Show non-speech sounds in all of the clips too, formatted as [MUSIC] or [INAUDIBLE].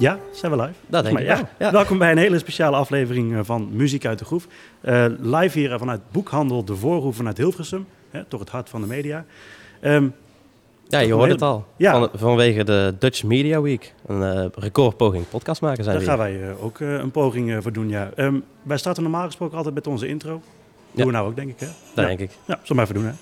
Ja, zijn we live? Dat denk ik ja. wel, ja. Welkom bij een hele speciale aflevering eh, van Muziek uit de Groef. Eh, live hier vanuit Boekhandel De Voorhoef vanuit Hilversum, hè, door het hart van de media. Ehm, Ja, je Toch hoort het al. Ja. Van, vanwege de Dutch Media Week. Een eh, recordpoging podcast maken zijn daar gaan wij eh, ook eh, een poging eh, voor doen, ja. Ehm, wij starten normaal gesproken altijd met onze intro. Doen we nou ook, denk ik, hè? Dat denk ik. Ja, zullen we maar even doen, hè?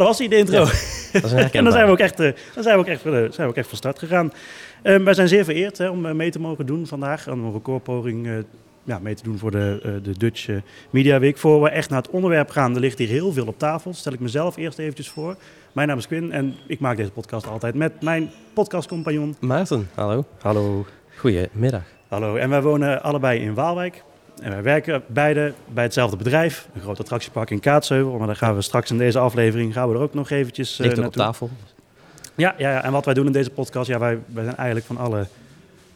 Dat was hij, de intro. Dat is een [LAUGHS] En dan herkenbaar. zijn we ook echt, eh, dan zijn we ook echt, eh, zijn we ook echt van start gegaan. Ehm, wij zijn zeer vereerd hè, om eh, mee te mogen doen vandaag. Om een recordpoging eh, ja, mee te doen voor de, eh, de Dutch eh, Media Week. Voor we echt naar het onderwerp gaan, er ligt hier heel veel op tafel. Stel ik mezelf eerst eventjes voor. Mijn naam is Quinn en ik maak deze podcast altijd met mijn podcastcompagnon. Maarten, hallo. Hallo. Goedemiddag. Hallo. En wij wonen allebei in Waalwijk. En wij werken beide bij hetzelfde bedrijf, een groot attractiepark in Kaatsheuvel. Maar daar gaan we straks in deze aflevering gaan we er ook nog eventjes eh, Ligt ook op naartoe. tafel. Ja, ja, ja, en wat wij doen in deze podcast, ja, wij, wij zijn eigenlijk van alle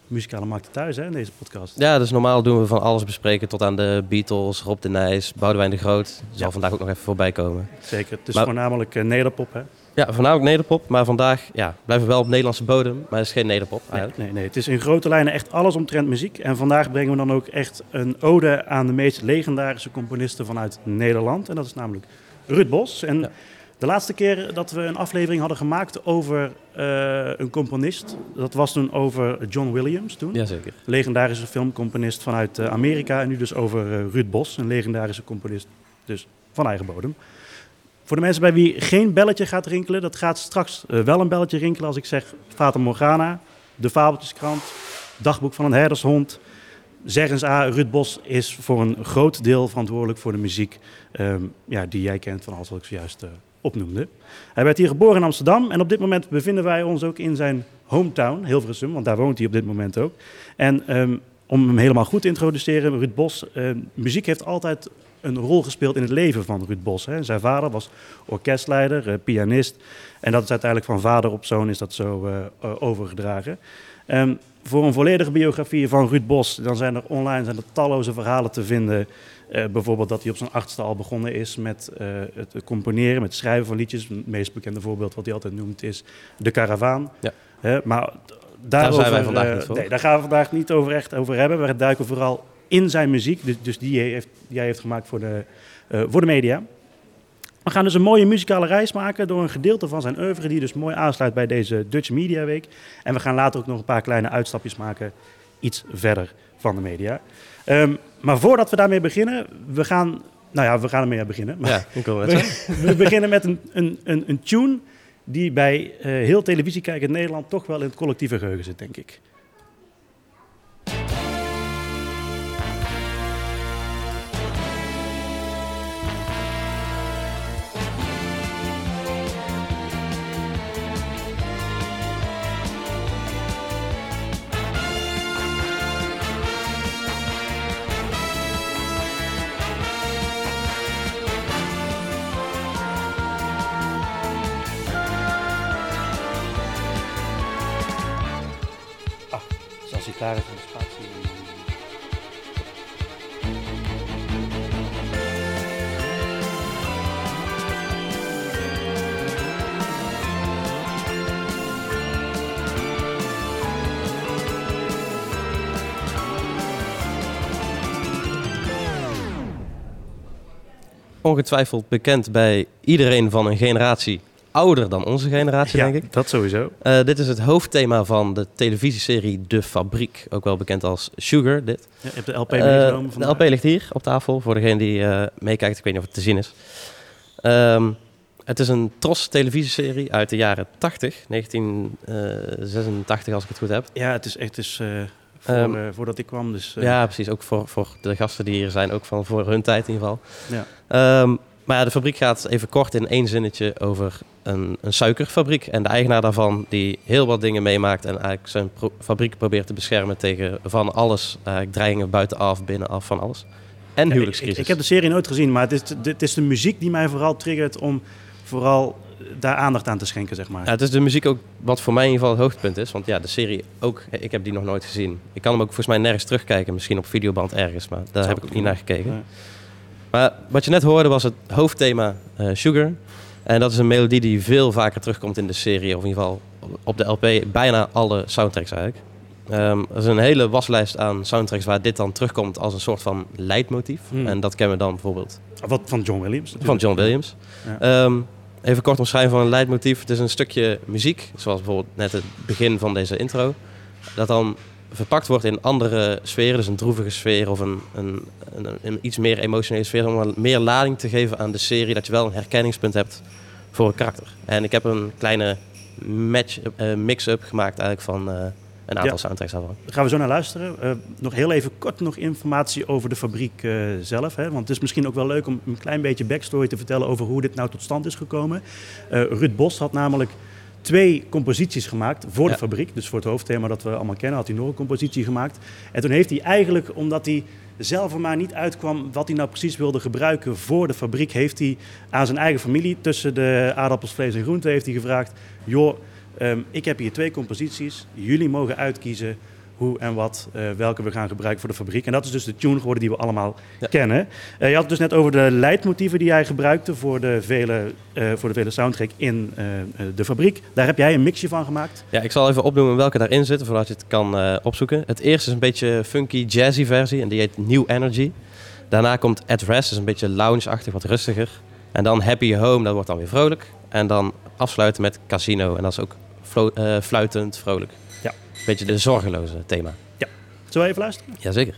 muzikale markten thuis hè, in deze podcast. Ja, dus normaal doen we van alles bespreken tot aan de Beatles, Rob de Nijs, Boudewijn de Groot. Zal Ja. vandaag ook nog even voorbij komen. Zeker. Het is Maar- voornamelijk eh, nederpop, hè? Ja, voornamelijk nederpop, maar vandaag ja, blijven we wel op Nederlandse bodem. Maar het is geen nederpop Nee, eigenlijk. nee, nee, het is in grote lijnen echt alles omtrent muziek. En vandaag brengen we dan ook echt een ode aan de meest legendarische componisten vanuit Nederland. En dat is namelijk Ruud Bos. En Ja. de laatste keer dat we een aflevering hadden gemaakt over eh, een componist, dat was toen over John Williams toen. Jazeker. legendarische filmcomponist vanuit eh, Amerika. En nu dus over eh, Ruud Bos, een legendarische componist dus van eigen bodem. Voor de mensen bij wie geen belletje gaat rinkelen, dat gaat straks eh, wel een belletje rinkelen als ik zeg Fata Morgana, De Fabeltjeskrant, Dagboek van een herdershond. Zeg eens A, Ruud Bos is voor een groot deel verantwoordelijk voor de muziek ehm, ja, die jij kent van alles wat ik zojuist eh, opnoemde. Hij werd hier geboren in Amsterdam en op dit moment bevinden wij ons ook in zijn hometown, Hilversum, want daar woont hij op dit moment ook. En ehm, om hem helemaal goed te introduceren, Ruud Bos, ehm, muziek heeft altijd een rol gespeeld in het leven van Ruud Bos. Hè. Zijn vader was orkestleider, eh, pianist. En dat is uiteindelijk van vader op zoon is dat zo eh, eh, overgedragen. Ehm, voor een volledige biografie van Ruud Bos, dan zijn er online zijn er talloze verhalen te vinden. Bijvoorbeeld dat hij op zijn achtste al begonnen is met het componeren, met het schrijven van liedjes. Het meest bekende voorbeeld wat hij altijd noemt is De Karavaan. Ja. Maar daarover, zijn wij vandaag niet voor. Nee, daar gaan we vandaag niet over echt over hebben. We duiken vooral in zijn muziek, dus, dus die, heeft, die hij heeft gemaakt voor de, eh, voor de media. We gaan dus een mooie muzikale reis maken door een gedeelte van zijn oeuvre die dus mooi aansluit bij deze Dutch Media Week. En we gaan later ook nog een paar kleine uitstapjes maken, iets verder van de media. Ehm, maar voordat we daarmee beginnen, we gaan, nou ja, we gaan ermee beginnen. Maar Ja, ik wil het zeggen. we, we beginnen met een, een, een, een tune die bij eh, heel televisiekijkend Nederland toch wel in het collectieve geheugen zit, denk ik. Ongetwijfeld bekend bij iedereen van een generatie ouder dan onze generatie, Ja, denk ik. dat sowieso. Eh, dit is het hoofdthema van de televisieserie De Fabriek. Ook wel bekend als Sugar, dit. Ja, je hebt de LP Eh, meegenomen de. LP ligt hier op tafel voor degene die eh, meekijkt. Ik weet niet of het te zien is. Ehm, het is een Tros televisieserie uit de jaren 80, 1986 als ik het goed heb. Ja, het is echt dus, uh, voor, Ehm, eh, voordat ik kwam. Dus, Ja, precies. Ook voor, voor de gasten die hier zijn, ook van voor hun tijd in ieder geval. Ja. Ehm, maar ja, de fabriek gaat even kort in één zinnetje over een, een suikerfabriek. En de eigenaar daarvan die heel wat dingen meemaakt en eigenlijk zijn pro- fabriek probeert te beschermen tegen van alles. Eigenlijk dreigingen buitenaf, binnenaf, van alles. En ik, huwelijkscrisis. ik, ik heb de serie nooit gezien, maar het is, de- het is de muziek die mij vooral triggert om vooral daar aandacht aan te schenken, zeg maar. Ja, het is de muziek ook wat voor mij in ieder geval het hoogtepunt is. Want ja, de serie ook, ik heb die nog nooit gezien. Ik kan hem ook volgens mij nergens terugkijken. Misschien op videoband ergens, maar daar heb ik ook niet naar gekeken. Maar wat je net hoorde was het hoofdthema eh, Sugar. En dat is een melodie die veel vaker terugkomt in de serie. Of in ieder geval op de LP. Bijna alle soundtracks eigenlijk. Ehm, er is een hele waslijst aan soundtracks waar dit dan terugkomt als een soort van leidmotief. Hmm. En dat kennen we dan bijvoorbeeld Wat van John Williams. van. John Williams. Ja. Ehm, even kort omschrijven van een leidmotief. Het is een stukje muziek, zoals bijvoorbeeld net het begin van deze intro. Dat dan verpakt wordt in andere sferen, dus een droevige sfeer of een, een, een, een iets meer emotionele sfeer. Om meer lading te geven aan de serie, dat je wel een herkenningspunt hebt voor een karakter. En ik heb een kleine match, eh, mix-up gemaakt eigenlijk van eh, een aantal Ja. soundtracks daarvan. Daar gaan we zo naar luisteren. Eh, nog heel even kort nog informatie over de fabriek zelf. Hè? Want het is misschien ook wel leuk om een klein beetje backstory te vertellen over hoe dit nou tot stand is gekomen. Ruud Bos had namelijk twee composities gemaakt voor de Ja. fabriek. Dus voor het hoofdthema dat we allemaal kennen, had hij nog een compositie gemaakt. En toen heeft hij eigenlijk, omdat hij zelf er maar niet uitkwam wat hij nou precies wilde gebruiken voor de fabriek, heeft hij aan zijn eigen familie tussen de aardappels, vlees en groenten heeft hij gevraagd: joh, ehm, ik heb hier twee composities. Jullie mogen uitkiezen hoe en wat, eh, welke we gaan gebruiken voor de fabriek. En dat is dus de tune geworden die we allemaal Ja. kennen. Eh, je had het dus net over de leidmotieven die jij gebruikte voor de vele, eh, voor de vele soundtrack in de fabriek. Daar heb jij een mixje van gemaakt. Ja, ik zal even opnoemen welke daarin zitten, voordat je het kan opzoeken. Het eerste is een beetje funky jazzy versie en die heet New Energy. Daarna komt At Rest, is een beetje lounge-achtig, wat rustiger. En dan Happy Home, dat wordt dan weer vrolijk. En dan afsluiten met Casino en dat is ook fluitend, vrolijk. Ja. Beetje de zorgeloze thema. Zullen we even luisteren? Jazeker.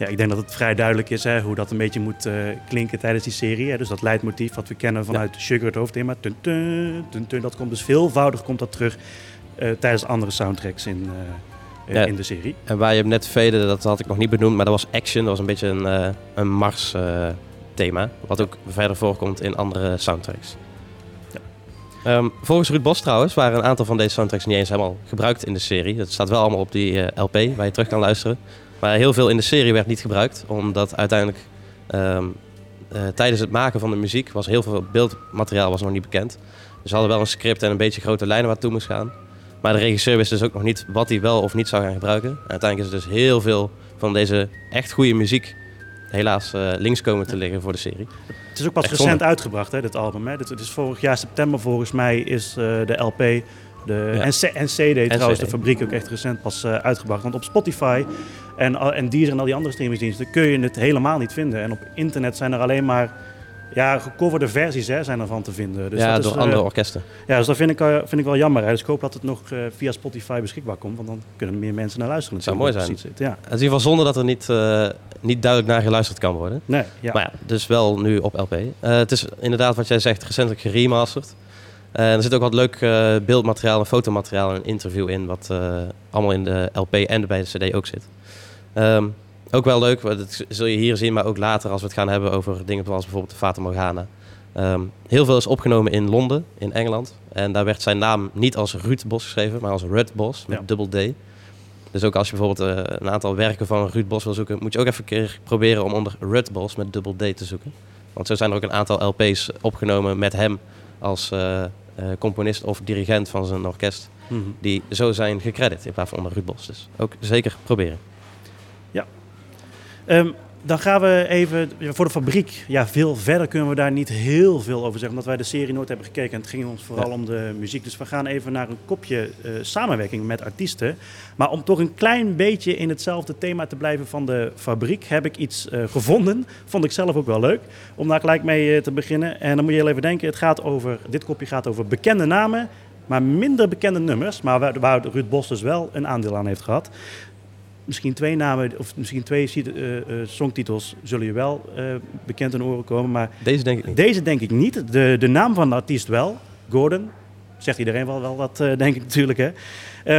Ja, ik denk dat het vrij duidelijk is hè, hoe dat een beetje moet eh, klinken tijdens die serie. Hè. Dus dat leidmotief wat we kennen vanuit Sugar, het hoofdthema. Tun, tun, tun, tun, dat komt dus veelvoudig komt dat terug eh, tijdens andere soundtracks in, eh, Ja. in de serie. En waar je hem net veden, dat had ik nog niet benoemd, maar dat was Action. Dat was een beetje een, een Mars eh, thema, wat ook verder voorkomt in andere soundtracks. Ehm, volgens Ruud Bos trouwens waren een aantal van deze soundtracks niet eens helemaal gebruikt in de serie. Dat staat wel allemaal op die LP waar je terug kan luisteren. Maar heel veel in de serie werd niet gebruikt, omdat uiteindelijk ehm, eh, tijdens het maken van de muziek was heel veel beeldmateriaal was nog niet bekend. Dus ze hadden wel een script en een beetje grote lijnen waar het toe moest gaan. Maar de regisseur wist dus ook nog niet wat hij wel of niet zou gaan gebruiken. En uiteindelijk is er dus heel veel van deze echt goede muziek helaas eh, links komen te liggen voor de serie. Het is ook pas Echt recent zonde. uitgebracht, hè, dit album. Hè. Dit, het is vorig jaar september volgens mij is eh, de LP De Ja. NC, NCD trouwens, de fabriek ook echt recent pas eh, uitgebracht. Want op Spotify en, al- en Deezer en al die andere streamingsdiensten kun je het helemaal niet vinden. En op internet zijn er alleen maar ja, gecoverde versies hè, zijn ervan te vinden. Dus ja, dat door eh, andere orkesten. ja, dus dat vind ik, eh, vind ik wel jammer. Hè. Dus ik hoop dat het nog eh, via Spotify beschikbaar komt. Want dan kunnen meer mensen naar luisteren. Zou natuurlijk, mooi zit. Ja. Het is in ieder geval zonde dat er niet, eh, niet duidelijk naar geluisterd kan worden. Nee, ja. Maar ja, dus wel nu op LP. Eh, het is inderdaad wat jij zegt, recentelijk geremasterd. Eh, er zit ook wat leuk eh, beeldmateriaal en fotomateriaal en een interview in, wat eh, allemaal in de LP en bij de CD ook zit. Ehm, ook wel leuk, dat zul je hier zien, maar ook later als we het gaan hebben over dingen zoals bijvoorbeeld de Fata Morgana. Ehm, heel veel is opgenomen in Londen, in Engeland. En daar werd zijn naam niet als Ruud Bos geschreven, maar als Ruud Bos, met Ja. dubbel D. Dus ook als je bijvoorbeeld een aantal werken van Ruud Bos wil zoeken, moet je ook even een keer proberen om onder Ruud Bos met dubbel D te zoeken. Want zo zijn er ook een aantal LP's opgenomen met hem als componist of dirigent van zijn orkest. Mhm. Die zo zijn gecredit in plaats van onder Ruud Bos. Dus ook zeker proberen. Ehm, dan gaan we even voor de fabriek. Ja, veel verder kunnen we daar niet heel veel over zeggen, omdat wij de serie nooit hebben gekeken. En het ging ons vooral Ja. om de muziek. Dus we gaan even naar een kopje eh, samenwerking met artiesten. Maar om toch een klein beetje in hetzelfde thema te blijven van de fabriek, heb ik iets eh, gevonden. Vond ik zelf ook wel leuk. Om daar gelijk mee eh, te beginnen. En dan moet je heel even denken: het gaat over, dit kopje gaat over bekende namen. Maar minder bekende nummers, maar waar, waar Ruud Bos dus wel een aandeel aan heeft gehad misschien twee namen, of misschien twee eh, songtitels zullen je wel eh, bekend in oren komen. Maar Deze denk ik niet. deze denk ik niet. De, de naam van de artiest wel, Gordon. Zegt iedereen wel, wel wat, eh, denk ik natuurlijk. Hè.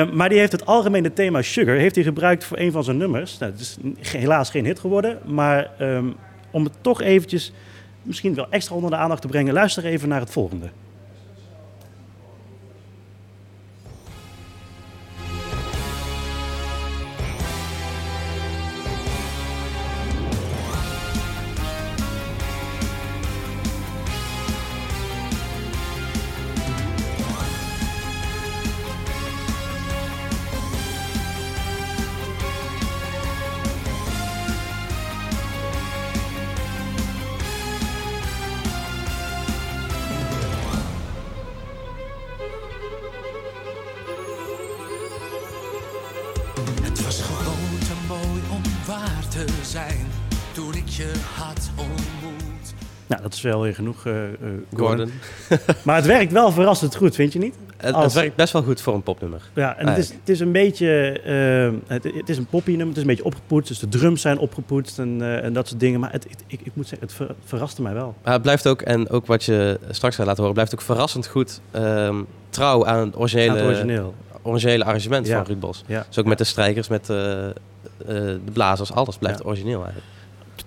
Maar die heeft het algemene thema Sugar heeft hij gebruikt voor een van zijn nummers. Nou, het is helaas geen hit geworden. Maar ehm, om het toch eventjes misschien wel extra onder de aandacht te brengen, luister even naar het volgende. Is wel weer genoeg, eh, Gordon. Gordon. [LAUGHS] Maar het werkt wel verrassend goed, vind je niet? Het, Als- het werkt best wel goed voor een popnummer. Ja, en het is, het is een beetje, eh, het, het is een poppy nummer, het is een beetje opgepoetst, dus de drums zijn opgepoetst en, en dat soort dingen. Maar het, ik, ik moet zeggen, het ver- verraste mij wel. Maar het blijft ook, en ook wat je straks gaat laten horen, blijft ook verrassend goed ehm, trouw aan het originele, Aan het origineel. originele arrangement Ja. van Ruud Bos. Ja. Dus ook met de strijkers, met de blazers, alles blijft origineel eigenlijk.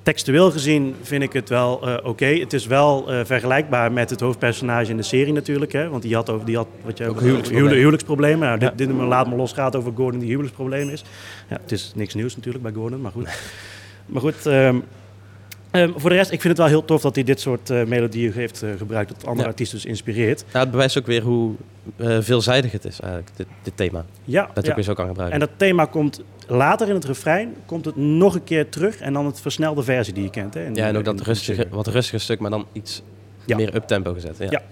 Textueel gezien vind ik het wel eh, oké. Het is wel eh, vergelijkbaar met het hoofdpersonage in de serie natuurlijk. Hè? Want die had, over, die had wat je Ook huwelijksproblemen. huwelijksproblemen. Nou, Ja. dit, Laat me los gaat over Gordon die huwelijksprobleem is. Ja, het is niks nieuws natuurlijk bij Gordon, maar goed. maar goed, ehm, ehm, voor de rest, ik vind het wel heel tof dat hij dit soort eh, melodieën heeft eh, gebruikt. Dat andere Ja. artiesten dus inspireert. Ja, het bewijst ook weer hoe eh, veelzijdig het is eigenlijk, dit, dit thema. Ja, Dat ja. ook weer zo kan gebruiken. En dat thema komt later in het refrein, komt het nog een keer terug. En dan het versnelde versie die je kent. Hè? In- ja, en ook in- dat rustige, wat rustiger stuk, maar dan iets Ja. meer up-tempo gezet. Ja. Ja,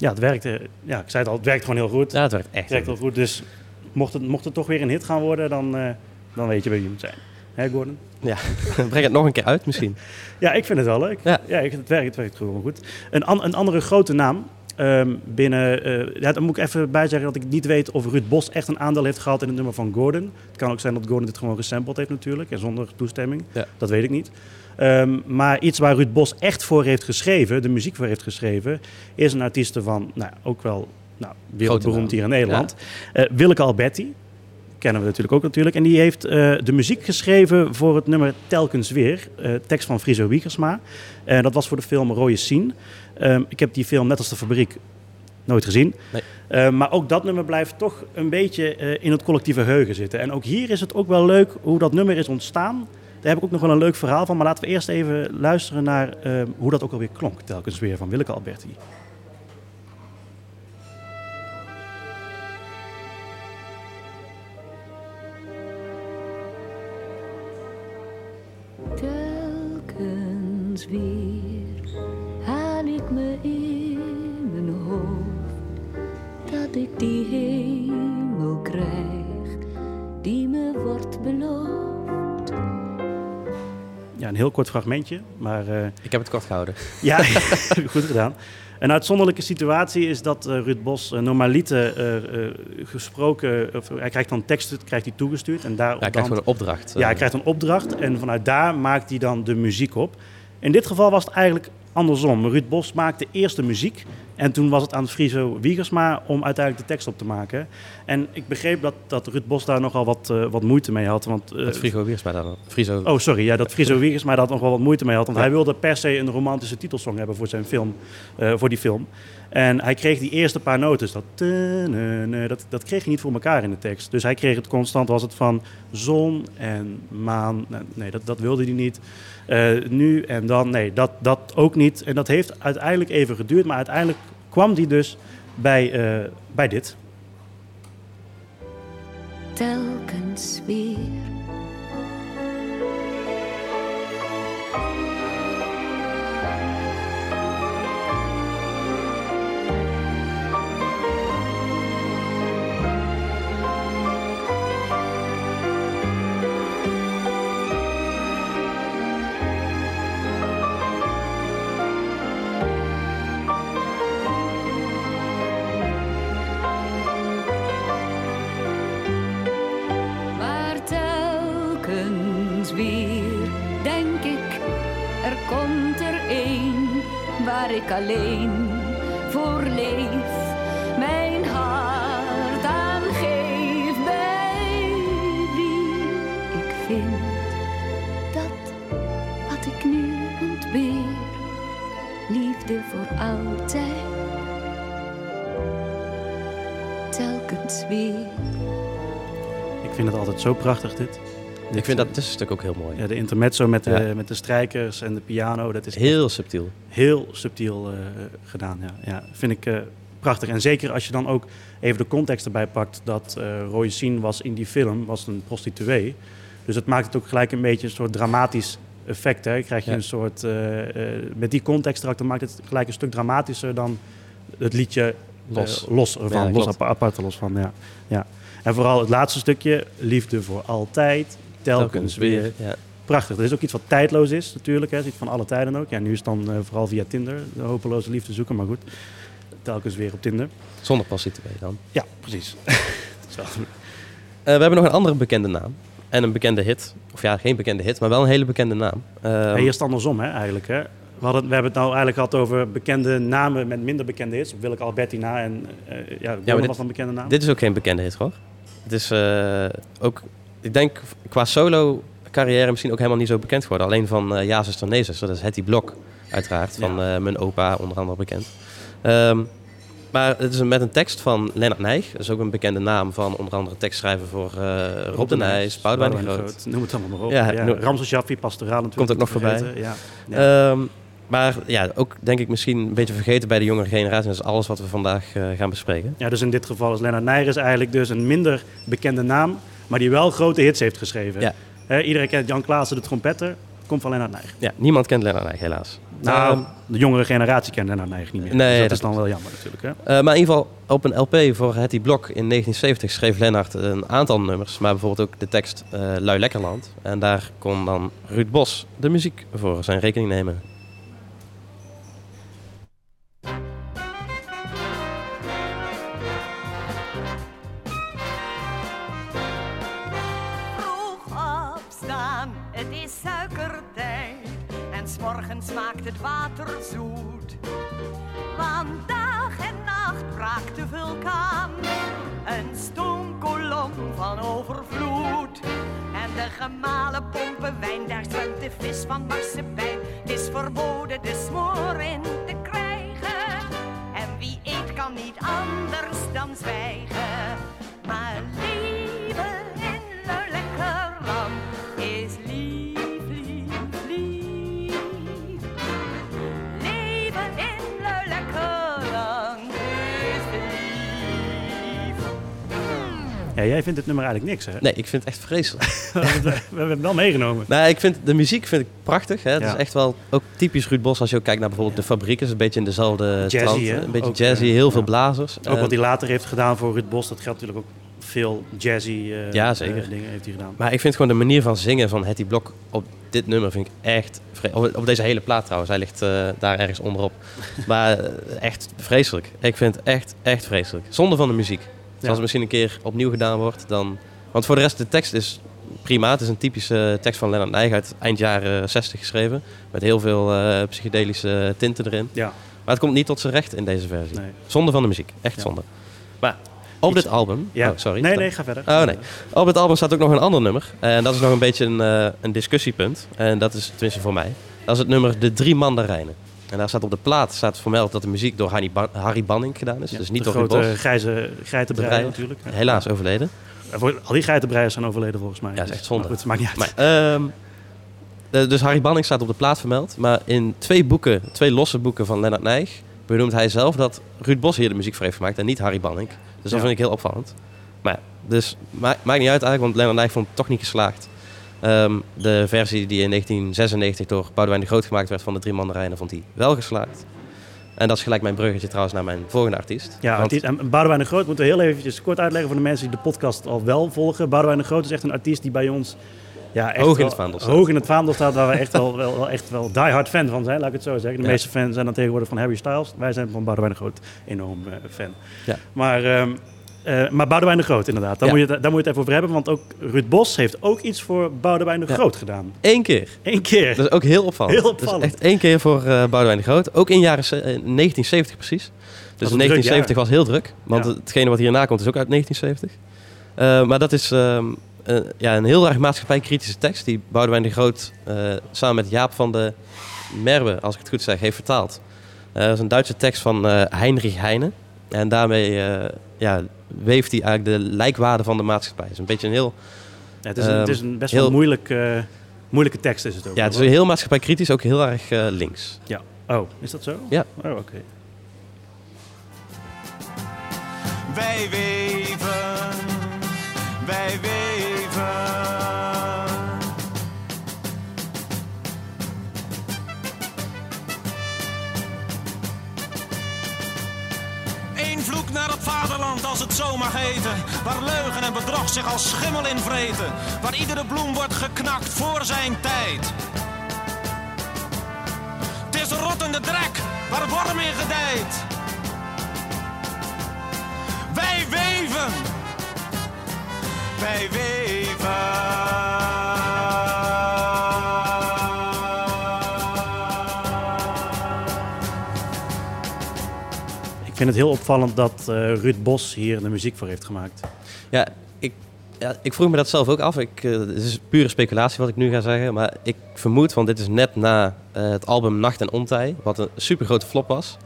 ja, het werkte. Ja, ik zei het al, het werkt gewoon heel goed. Ja, het werkt echt. Het werkt heel goed. Dus mocht het, mocht het toch weer een hit gaan worden, dan, eh, dan weet je bij wie je moet zijn. Hè, Gordon? [LAUGHS] Breng het nog een keer uit misschien. [LAUGHS] Ja, ik vind het wel leuk. Ja. ik, het, werkt, het werkt gewoon goed. Een, an- een andere grote naam ehm, binnen... eh, ja, dan moet ik even bij zeggen dat ik niet weet of Ruud Bos echt een aandeel heeft gehad in het nummer van Gordon. Het kan ook zijn dat Gordon dit gewoon gesampled heeft natuurlijk en zonder toestemming. Ja. Dat weet ik niet. Ehm, maar iets waar Ruud Bos echt voor heeft geschreven, de muziek voor heeft geschreven, is een artieste van, nou, ook wel nou, wereldberoemd hier in Nederland. Eh Willeke Alberti, kennen we natuurlijk ook natuurlijk. En die heeft eh, de muziek geschreven voor het nummer Telkens Weer. eh, tekst van Friso Wiegersma. En dat was voor de film Rode Sien. Ehm, ik heb die film net als de fabriek nooit gezien. Nee. Maar ook dat nummer blijft toch een beetje in het collectieve geheugen zitten. En ook hier is het ook wel leuk hoe dat nummer is ontstaan. Daar heb ik ook nog wel een leuk verhaal van. Maar laten we eerst even luisteren naar eh, hoe dat ook alweer klonk. Telkens weer van Willeke Alberti. Telkens weer haal ik me in mijn hoofd dat ik die hemel krijg die me wordt beloofd. Ja, een heel kort fragmentje. Maar eh, Ik heb het kort gehouden. [LAUGHS] Ja, [LAUGHS] goed gedaan. Een uitzonderlijke situatie is dat eh, Ruud Bos uh, eh, eh, gesproken, of, hij krijgt dan teksten krijgt hij toegestuurd en daar Ja, ik krijg gewoon een opdracht. ja, hij krijgt een opdracht en vanuit daar maakt hij dan de muziek op. In dit geval was het eigenlijk andersom. Ruud Bos maakte eerst de muziek en toen was het aan Friso Wiegersma om uiteindelijk de tekst op te maken. En ik begreep dat, dat Ruud Bos daar nogal wat, eh, wat moeite mee had. Want, eh, Met Frigo Wiersma dan. Friso. Oh, sorry. Ja, dat Friso Wiegersma daar nog wel wat moeite mee had. Want Ja. hij wilde per se een romantische titelsong hebben voor zijn film, eh, voor die film. En hij kreeg die eerste paar noten, dat, dat, dat kreeg hij niet voor elkaar in de tekst. Dus hij kreeg het constant, was het van zon en maan. Nee, Nee, dat, dat wilde hij niet. Eh, nu en dan, nee, dat, dat ook niet. En dat heeft uiteindelijk even geduurd, maar uiteindelijk kwam hij dus bij, eh, bij dit. Telkens weer. Waar ik alleen voor leef. Mijn hart aan geef wie ik vind dat wat ik nu ontbeer, liefde voor altijd. Telkens weer. Ik vind het altijd zo prachtig, dit. Ik vind dat tussenstuk ook heel mooi. Ja, de intermezzo met de, Ja. met de strijkers en de piano, dat is Heel subtiel. heel subtiel eh, gedaan. Ja. Ja, vind ik eh, prachtig. En zeker als je dan ook even de context erbij pakt dat eh Roy Sien was in die film, was een prostituee. Dus het maakt het ook gelijk een beetje een soort dramatisch effect. Hè. Krijg je Ja. een soort, met die context erachter maakt het gelijk een stuk dramatischer dan het liedje Los. los ervan, los apart er los van. Ja. Ja. En vooral het laatste stukje, liefde voor altijd, telkens weer. Ja. Prachtig. Er is ook iets wat tijdloos is natuurlijk. Hè. Het is iets van alle tijden ook. Ja, nu is het dan eh, vooral via Tinder. De hopeloze liefde zoeken, maar goed. Telkens weer op Tinder. Zonder prostituee dan. Ja, precies. [LAUGHS] Dat Eh, we hebben nog een andere bekende naam. En een bekende hit. Of ja, geen bekende hit, maar wel een hele bekende naam. Ehm, Ja, hier is het andersom hè, eigenlijk. Hè. We, hadden, we hebben het nou eigenlijk gehad over bekende namen met minder bekende hits. Willeke Albertina en eh ja, Bonne dit- was een bekende naam. Dit is ook geen bekende hit, hoor. Het is ook, ik denk qua solo carrière misschien ook helemaal niet zo bekend geworden. Alleen van eh Ja, zuster, nee, zuster. Dat is Hetty Blok, uiteraard. Van Ja. eh, mijn opa, onder andere bekend. Ehm, maar het is met een tekst van Lennart Nijg. Dat is ook een bekende naam van onder andere tekstschrijver voor eh, Rob de Nijs, Boudewijn de Groot. Noem het allemaal maar op. Ja, Ja, noem- Ramses Jaffi, Pastoraal natuurlijk. Komt ook nog voorbij. Ja. Ja. Ehm, maar ja, ook denk ik misschien een beetje vergeten bij de jongere generatie. Dat is alles wat we vandaag gaan bespreken. ja, dus in dit geval is Lennart Nijres eigenlijk dus een minder bekende naam, maar die wel grote hits heeft geschreven. Ja. Iedereen kent Jan Klaassen, de trompetter, komt van Lennart Nijg. Ja, niemand kent Lennart Nijg, helaas. Nou, Ehm, de jongere generatie kent Lennart Nijg niet meer. Nee, dus dat, dat is dan wel jammer natuurlijk. Hè? Eh, maar in ieder geval op een LP voor Hetty Blok in 1970 schreef Lennart een aantal nummers, maar bijvoorbeeld ook de tekst eh Lui Lekkerland. En daar kon dan Ruud Bos de muziek voor zijn rekening nemen. En s'morgens smaakt het water zoet. Want dag en nacht wraakt de vulkaan. Een stoomkolom van overvloed. En de gemalen pompen wijn, daar zwemt de vis van marsepein. Het is verboden de smoor in te krijgen. En wie eet kan niet anders dan zwijgen. Ja, jij vindt het nummer eigenlijk niks, hè? Nee, ik vind het echt vreselijk. [LAUGHS] we hebben het wel meegenomen. nou, ik vind de muziek vind ik prachtig. Hè? Het Ja. is echt wel ook typisch Ruud Bos. Als je ook kijkt naar bijvoorbeeld de fabriek, is een beetje in dezelfde Jazzy, trant. Een beetje Ook, jazzy, heel veel blazers. Ook wat hij later heeft gedaan voor Ruud Bos, dat geldt natuurlijk ook veel jazzy eh, Ja, zeker. eh, dingen heeft hij gedaan. Maar ik vind gewoon de manier van zingen van Hetty Blok op dit nummer vind ik echt... vre- Op, deze hele plaat trouwens, hij ligt eh, daar ergens onderop. [LAUGHS] maar echt vreselijk. Ik vind het echt, echt vreselijk. Zonde van de muziek. Dus als het misschien een keer opnieuw gedaan wordt, dan... Want voor de rest, de tekst is prima. Het is een typische tekst van Lennart uit eind jaren 60 geschreven. Met heel veel eh, psychedelische tinten erin. Ja, Maar het komt niet tot zijn recht in deze versie. nee. Zonde van de muziek. Echt Ja. zonde. Maar op Iets- dit album... Ja. Oh, sorry. Nee, nee, ga verder. Oh, nee. Op het album staat ook nog een ander nummer. En dat is nog een beetje een, eh, een discussiepunt. En dat is, tenminste voor mij, dat is het nummer De Drie Mandarijnen. En daar staat op de plaat staat vermeld dat de muziek door Harry, Ban- Harry Banning gedaan is. Ja, dus niet de door Ruud grote Bos. grijze geitenbreier natuurlijk. Ja. Helaas overleden. Al die geitenbreiers zijn overleden volgens mij. Ja, dat is echt zonde. maar goed, maakt niet uit. Maar, ehm, de- dus Harry Banning staat op de plaat vermeld. Maar in twee boeken, twee losse boeken van Lennart Nijg, benoemt hij zelf dat Ruud Bos hier de muziek voor heeft gemaakt en niet Harry Banning. Dus dat Ja. vind ik heel opvallend. Maar ja, dus ma- maakt niet uit eigenlijk, want Lennart Nijg vond het toch niet geslaagd. Ehm, de versie die in 1996 door Boudewijn de Groot gemaakt werd van de drie mandarijnen, vond hij wel geslaagd. En dat is gelijk mijn bruggetje trouwens naar mijn volgende artiest. Ja, Want- artiest, en Boudewijn de Groot moeten we heel eventjes kort uitleggen voor de mensen die de podcast al wel volgen. Boudewijn de Groot is echt een artiest die bij ons ja, echt Hoog in het vaandel staat. Hoog in het vaandel staat, waar we echt wel, wel, wel echt wel diehard fan van zijn, laat ik het zo zeggen. De Ja. meeste fans zijn dan tegenwoordig van Harry Styles. Wij zijn van Boudewijn de Groot enorm eh, fan. Ja. Maar, ehm, eh, maar Boudewijn de Groot inderdaad, daar, Ja. moet je, het- daar moet je het even over hebben. Want ook Ruud Bos heeft ook iets voor Boudewijn de Ja. Groot gedaan. Eén keer. Eén keer. Dat is ook heel opvallend. Heel opvallend. Dus echt één keer voor eh Boudewijn de Groot. Ook in jaren ze- eh, 1970 precies. Dus een druk 1970 was heel druk. Want Ja. hetgene wat hierna komt is ook uit 1970. Eh, maar dat is ehm, eh, ja, een heel erg maatschappijkritische tekst... die Boudewijn de Groot samen met Jaap van de Merwe, als ik het goed zeg, heeft vertaald. Dat is een Duitse tekst van Heinrich Heine. En daarmee ja, weeft hij eigenlijk de lijkwaarde van de maatschappij. Het is een beetje een heel... Ja, het, is een, het is een best wel moeilijk, eh, moeilijke tekst is het ook. Ja, het is heel maatschappijkritisch, ook heel erg eh, links. Oh, is dat zo? Ja. Oh, oké. Wij weven, wij weven. Naar het vaderland als het zo mag heten. Waar leugen en bedrog zich als schimmel in vreten. Waar iedere bloem wordt geknakt voor zijn tijd. Het is rottende drek waar worm in gedijt. Wij weven. Wij weven. Vind het heel opvallend dat eh, Ruud Bos hier de muziek voor heeft gemaakt. Ja ik, ik vroeg me dat zelf ook af. Ik, eh, het is pure speculatie wat ik nu ga zeggen. Maar ik vermoed, want dit is net na eh, het album Nacht en Ontij, wat een super grote flop was.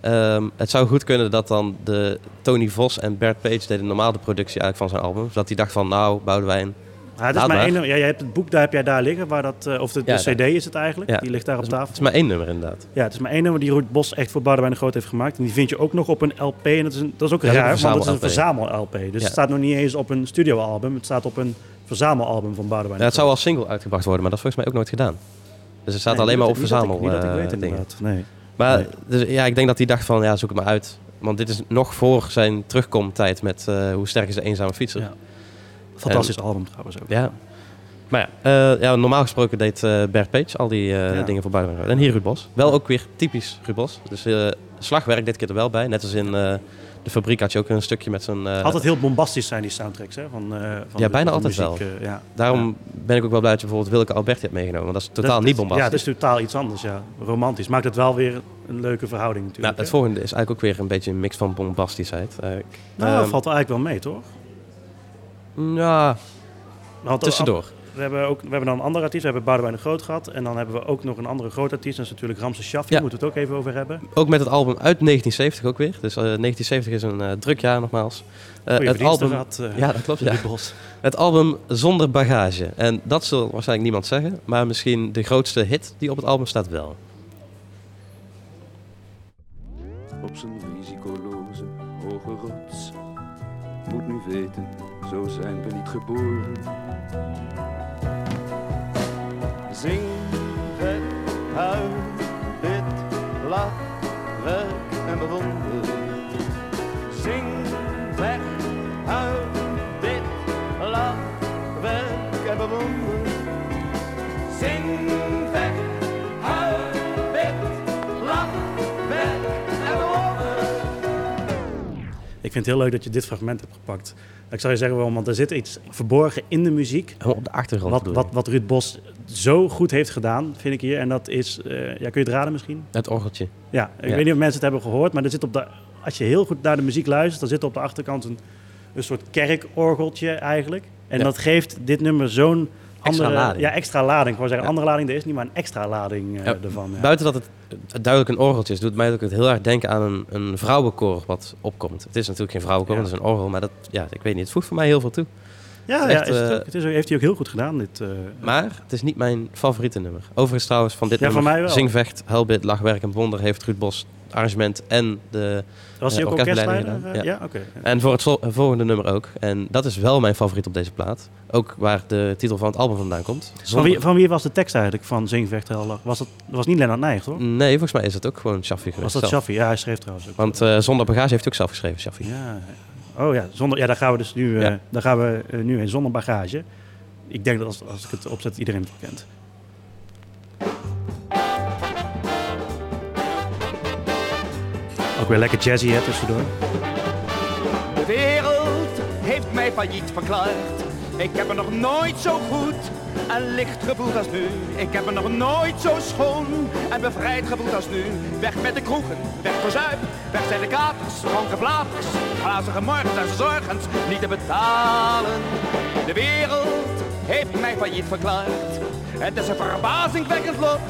Ehm, het zou goed kunnen dat dan de Tony Vos en Bert Page deden normaal de productie eigenlijk van zijn album. Zodat hij dacht van, nou, Boudewijn, Ja, het is maar één, ja, jij hebt het boek, daar heb jij daar liggen, waar dat, eh, of de, de Ja, CD daar. is het eigenlijk, Ja. die ligt daar op tafel. het is maar één nummer inderdaad. Ja, het is maar één nummer die Ruud Bos echt voor Boudewijn de Groot heeft gemaakt. En die vind je ook nog op een LP. En dat is, een, dat is ook Dat raar, want het is een verzamel-LP. Dus Ja. het staat nog niet eens op een studioalbum. Het staat op een verzamelalbum van Boudewijn Ja, het zou als single uitgebracht worden, maar dat is volgens mij ook nooit gedaan. Dus het staat Nee, alleen maar op dat- dat ik- verzamel Niet dat ik eh, weet dingen. inderdaad. Nee. Maar Nee. dus, ja, ik denk dat hij dacht van, ja, zoek het maar uit. Want dit is nog voor zijn terugkomtijd met eh, Hoe sterk is de eenzame fietser. Ja. Fantastisch album trouwens ook. Ja. Maar ja, eh, ja, normaal gesproken deed eh, Bert Page al die eh, Ja. dingen voor Boudewijn. En hier Ruud Bos. Wel ook weer typisch Ruud Bos. Dus slagwerk dit keer er wel bij. Net als in de fabriek had je ook een stukje met eh, Altijd heel bombastisch zijn die soundtracks, hè? Van, eh, van Ja, de- bijna van altijd muziek, eh, ja. Daarom ben ik ook wel blij dat je bijvoorbeeld Willeke Alberti hebt meegenomen. Want dat is totaal Dat- niet bombastisch. Ja, dat is totaal iets anders, ja. Romantisch. Maakt het wel weer een leuke verhouding nou, natuurlijk. het hè? volgende is eigenlijk ook weer een beetje een mix van bombastischheid. Nou, dat ehm, valt wel eigenlijk wel mee, toch? Ja, Want tussendoor. We hebben, ook, we hebben dan een andere artiest. We hebben Boudewijn de Groot gehad. En dan hebben we ook nog een andere grote artiest. Dat is natuurlijk Ramses Shaffi. Ja. Daar moeten we het ook even over hebben. Ook met het album uit 1970 ook weer. Dus eh, 1970 is een eh, druk jaar nogmaals. Eh, Goeie het album, gehad, eh, ja, dat klopt. Ja. Bos. Het album Zonder Bagage. En dat zal waarschijnlijk niemand zeggen. Maar misschien de grootste hit die op het album staat wel. op zijn risicoloze hoge rots. Moet nu weten, zo zijn we niet geboren. Zing, vet, huil, bid, lach, werk en bewonder. Zing, weg, huil, bid, lach, werk en bewonder. Zing, Ik vind het heel leuk dat je dit fragment hebt gepakt. Ik zou je zeggen waarom, want er zit iets verborgen in de muziek. Op de achtergrond Wat, wat, wat Ruud Bos zo goed heeft gedaan, vind ik hier. En dat is, eh, ja, kun je het raden misschien? Het orgeltje. Ja, ik Ja. weet niet of mensen het hebben gehoord, maar er zit op de, als je heel goed naar de muziek luistert, dan zit op de achterkant een, een soort kerkorgeltje eigenlijk. En Ja. dat geeft dit nummer zo'n Extra andere lading. Ja, extra lading. Ik wou zeggen, Ja. andere lading, er is niet maar een extra lading eh, ervan. Ja. Buiten dat het duidelijk een orgeltje is, doet mij ook het heel erg denken aan een, een vrouwenkoor wat opkomt. Het is natuurlijk geen vrouwenkoor, Ja. het is een orgel, maar dat, ja, ik weet niet, het voegt voor mij heel veel toe. Ja, Het ja is echt, is het, eh, ook- het is, ook- heeft hij ook heel goed gedaan. Dit, eh, Maar het is niet mijn favoriete nummer. Overigens trouwens van dit Ja, nummer. Zingvecht, Huilbid, Lachwerk en Wonder heeft Ruud Bos arrangement en de... was hij eh, ook orkestleider? eh, ja, oké. En voor het vol- volgende nummer ook. En dat is wel mijn favoriet op deze plaat. Ook waar de titel van het album vandaan komt. Van wie, van wie was de tekst eigenlijk van Zingvecht Helder? Was dat dat was niet Lennart Nijg, toch? Nee, volgens mij is het ook gewoon Shaffi geweest. Was dat. Shaffi? Ja, hij schreef trouwens ook. Want eh, Zonder Bagage heeft hij ook zelf geschreven, Shaffi. Ja. Oh ja, zonder, ja, daar gaan we dus nu, Ja. daar gaan we, nu in zonder bagage. Ik denk dat als, als ik het opzet, iedereen het kent. Ook weer lekker jazzy hè, tussendoor. De wereld heeft mij failliet verklaard. Ik heb er nog nooit zo goed en licht gevoeld als nu. Ik heb er nog nooit zo schoon en bevrijd gevoeld als nu. Weg met de kroegen, weg voor zuip, weg zijn de katers, dronken flaters, glazige morgens en zorgens niet te betalen. De wereld heeft mij failliet verklaard. Het is een verbazingwekkend lot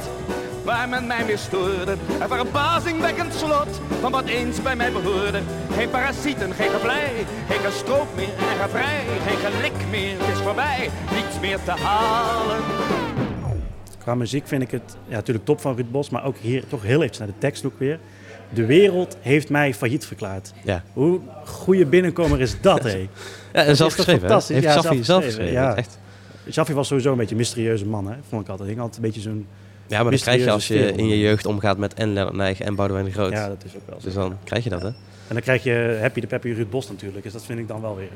waar men mij mee stoorde. Een verbazingwekkend slot van wat eens bij mij behoorde. Geen parasieten, geen geblij, geen gestroop meer en gevrij. Geen gelik meer, het is voorbij, niets meer te halen. Qua muziek vind ik het ja, natuurlijk top van Ruud Bos, maar ook hier toch heel even naar de tekst ook weer. De wereld heeft mij failliet verklaard. Ja. Hoe goede binnenkomer is dat, [LAUGHS] hé? Ja, Dat en is zelf geschreven. fantastisch? Heeft Ja, Shaffi zelf zelf geschreven, geschreven. ja. Echt. Shaffi was sowieso een beetje een mysterieuze man, hè? Vond ik altijd. Hij hing altijd een beetje zo'n... Ja, maar dat krijg je als je in je jeugd omgaat met en Lennart Nijg en Boudewijn de Groot. Ja, dat is ook wel zo. Dus dan krijg je dat, hè? En dan krijg je Happy de Peppy Ruud Bos natuurlijk. Dus dat vind ik dan wel weer,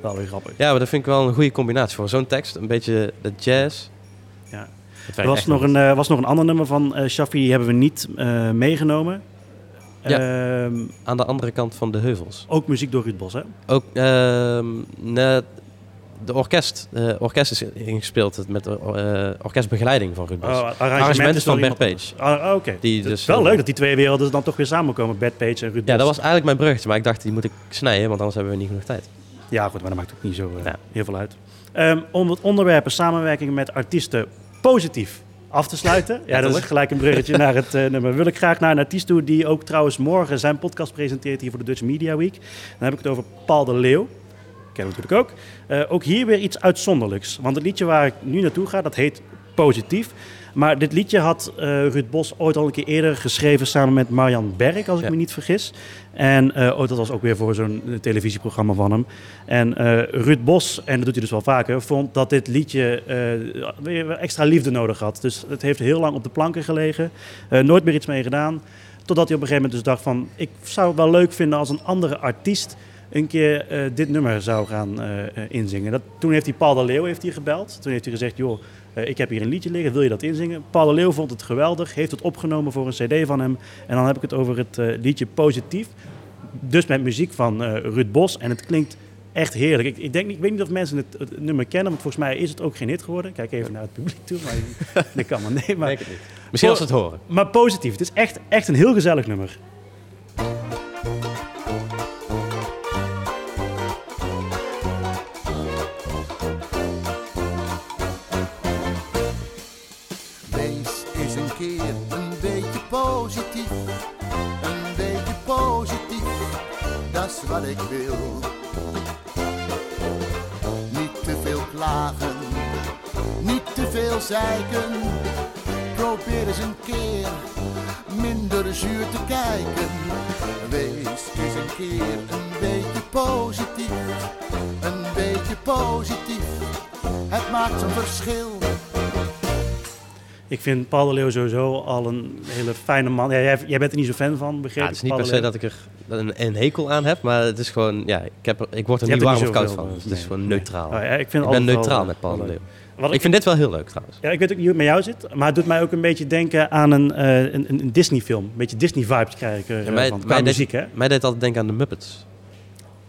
wel weer grappig. Ja, maar dat vind ik wel een goede combinatie voor zo'n tekst. Een beetje de jazz. Ja. Er was nog, een, eh, was nog een ander nummer van Shaffi, die hebben we niet eh, meegenomen. Ja. Ehm, Aan de andere kant van de heuvels. ook muziek door Ruud Bos, hè? Ook ehm, net de orkest. De orkest is ingespeeld met de eh, orkestbegeleiding van Ruud Bos. Oh, Arrangement is van Bert anders. Ah. Die dus, wel eh, leuk dat die twee werelden dan toch weer samenkomen. Bert Page en Ruud Ja, dat was eigenlijk mijn bruggetje, maar ik dacht die moet ik snijden, want anders hebben we niet genoeg tijd. Ja, goed, maar dat maakt ook niet zo eh, Ja. heel veel uit. Ehm, om het onderwerp samenwerking met artiesten positief af te sluiten. ja, dat is gelijk een bruggetje naar het eh, nummer. Wil ik graag naar een artiest toe die ook trouwens morgen zijn podcast presenteert hier voor de Dutch Media Week. Dan heb ik het over Paul de Leeuw. Ken hem natuurlijk ook. Eh, ook hier weer iets uitzonderlijks. Want het liedje waar ik nu naartoe ga, dat heet Positief. Maar dit liedje had eh Ruud Bos ooit al een keer eerder geschreven samen met Marjan Berg, als ik Ja. me niet vergis. En ooit, dat was ook weer voor zo'n televisieprogramma van hem. En Ruud Bos, en dat doet hij dus wel vaker, vond dat dit liedje weer extra liefde nodig had. Dus het heeft heel lang op de planken gelegen. Nooit meer iets mee gedaan. Totdat hij op een gegeven moment dus dacht van... ik zou het wel leuk vinden als een andere artiest een keer eh, dit nummer zou gaan eh, eh, inzingen. Dat, toen heeft hij Paul de Leeuw heeft hij gebeld. Toen heeft hij gezegd, joh, ik heb hier een liedje liggen, wil je dat inzingen? Paul de Leeuw vond het geweldig, heeft het opgenomen voor een cd van hem. En dan heb ik het over het liedje Positief. dus met muziek van Ruud Bos. En het klinkt echt heerlijk. Ik, ik, denk, ik weet niet of mensen het, het nummer kennen, want volgens mij is het ook geen hit geworden. Kijk even naar het publiek toe, maar dat [LAUGHS] kan maar nee. Maar, Denk het niet. Misschien als ze het horen. maar positief. Het is echt, echt een heel gezellig nummer. Wat ik wil. Niet te veel klagen, niet te veel zeiken. Probeer eens een keer minder zuur te kijken. Wees eens een keer een beetje positief. Een beetje positief, het maakt een verschil. Ik vind Paul de Leeuw sowieso al een hele fijne man. Ja, jij, jij bent er niet zo fan van, begreep Ja, ik? het is niet per se dat ik er een, een hekel aan heb, maar het is gewoon, ja, ik, heb er, ik word er Je niet warm of koud van. Het is gewoon nee. neutraal. Oh ja, ik vind ik ben neutraal wel- met Paul de Leeuw. Wat Ik vind dit wel heel leuk trouwens. Ja, ik weet ook niet hoe het met jou zit, maar het doet mij ook een beetje denken aan een, eh, een, een Disney-film. Een beetje Disney-vibes krijg ik er Ja, eh, mij, van, mij, deed, muziek, hè? mij deed altijd denken aan de Muppets.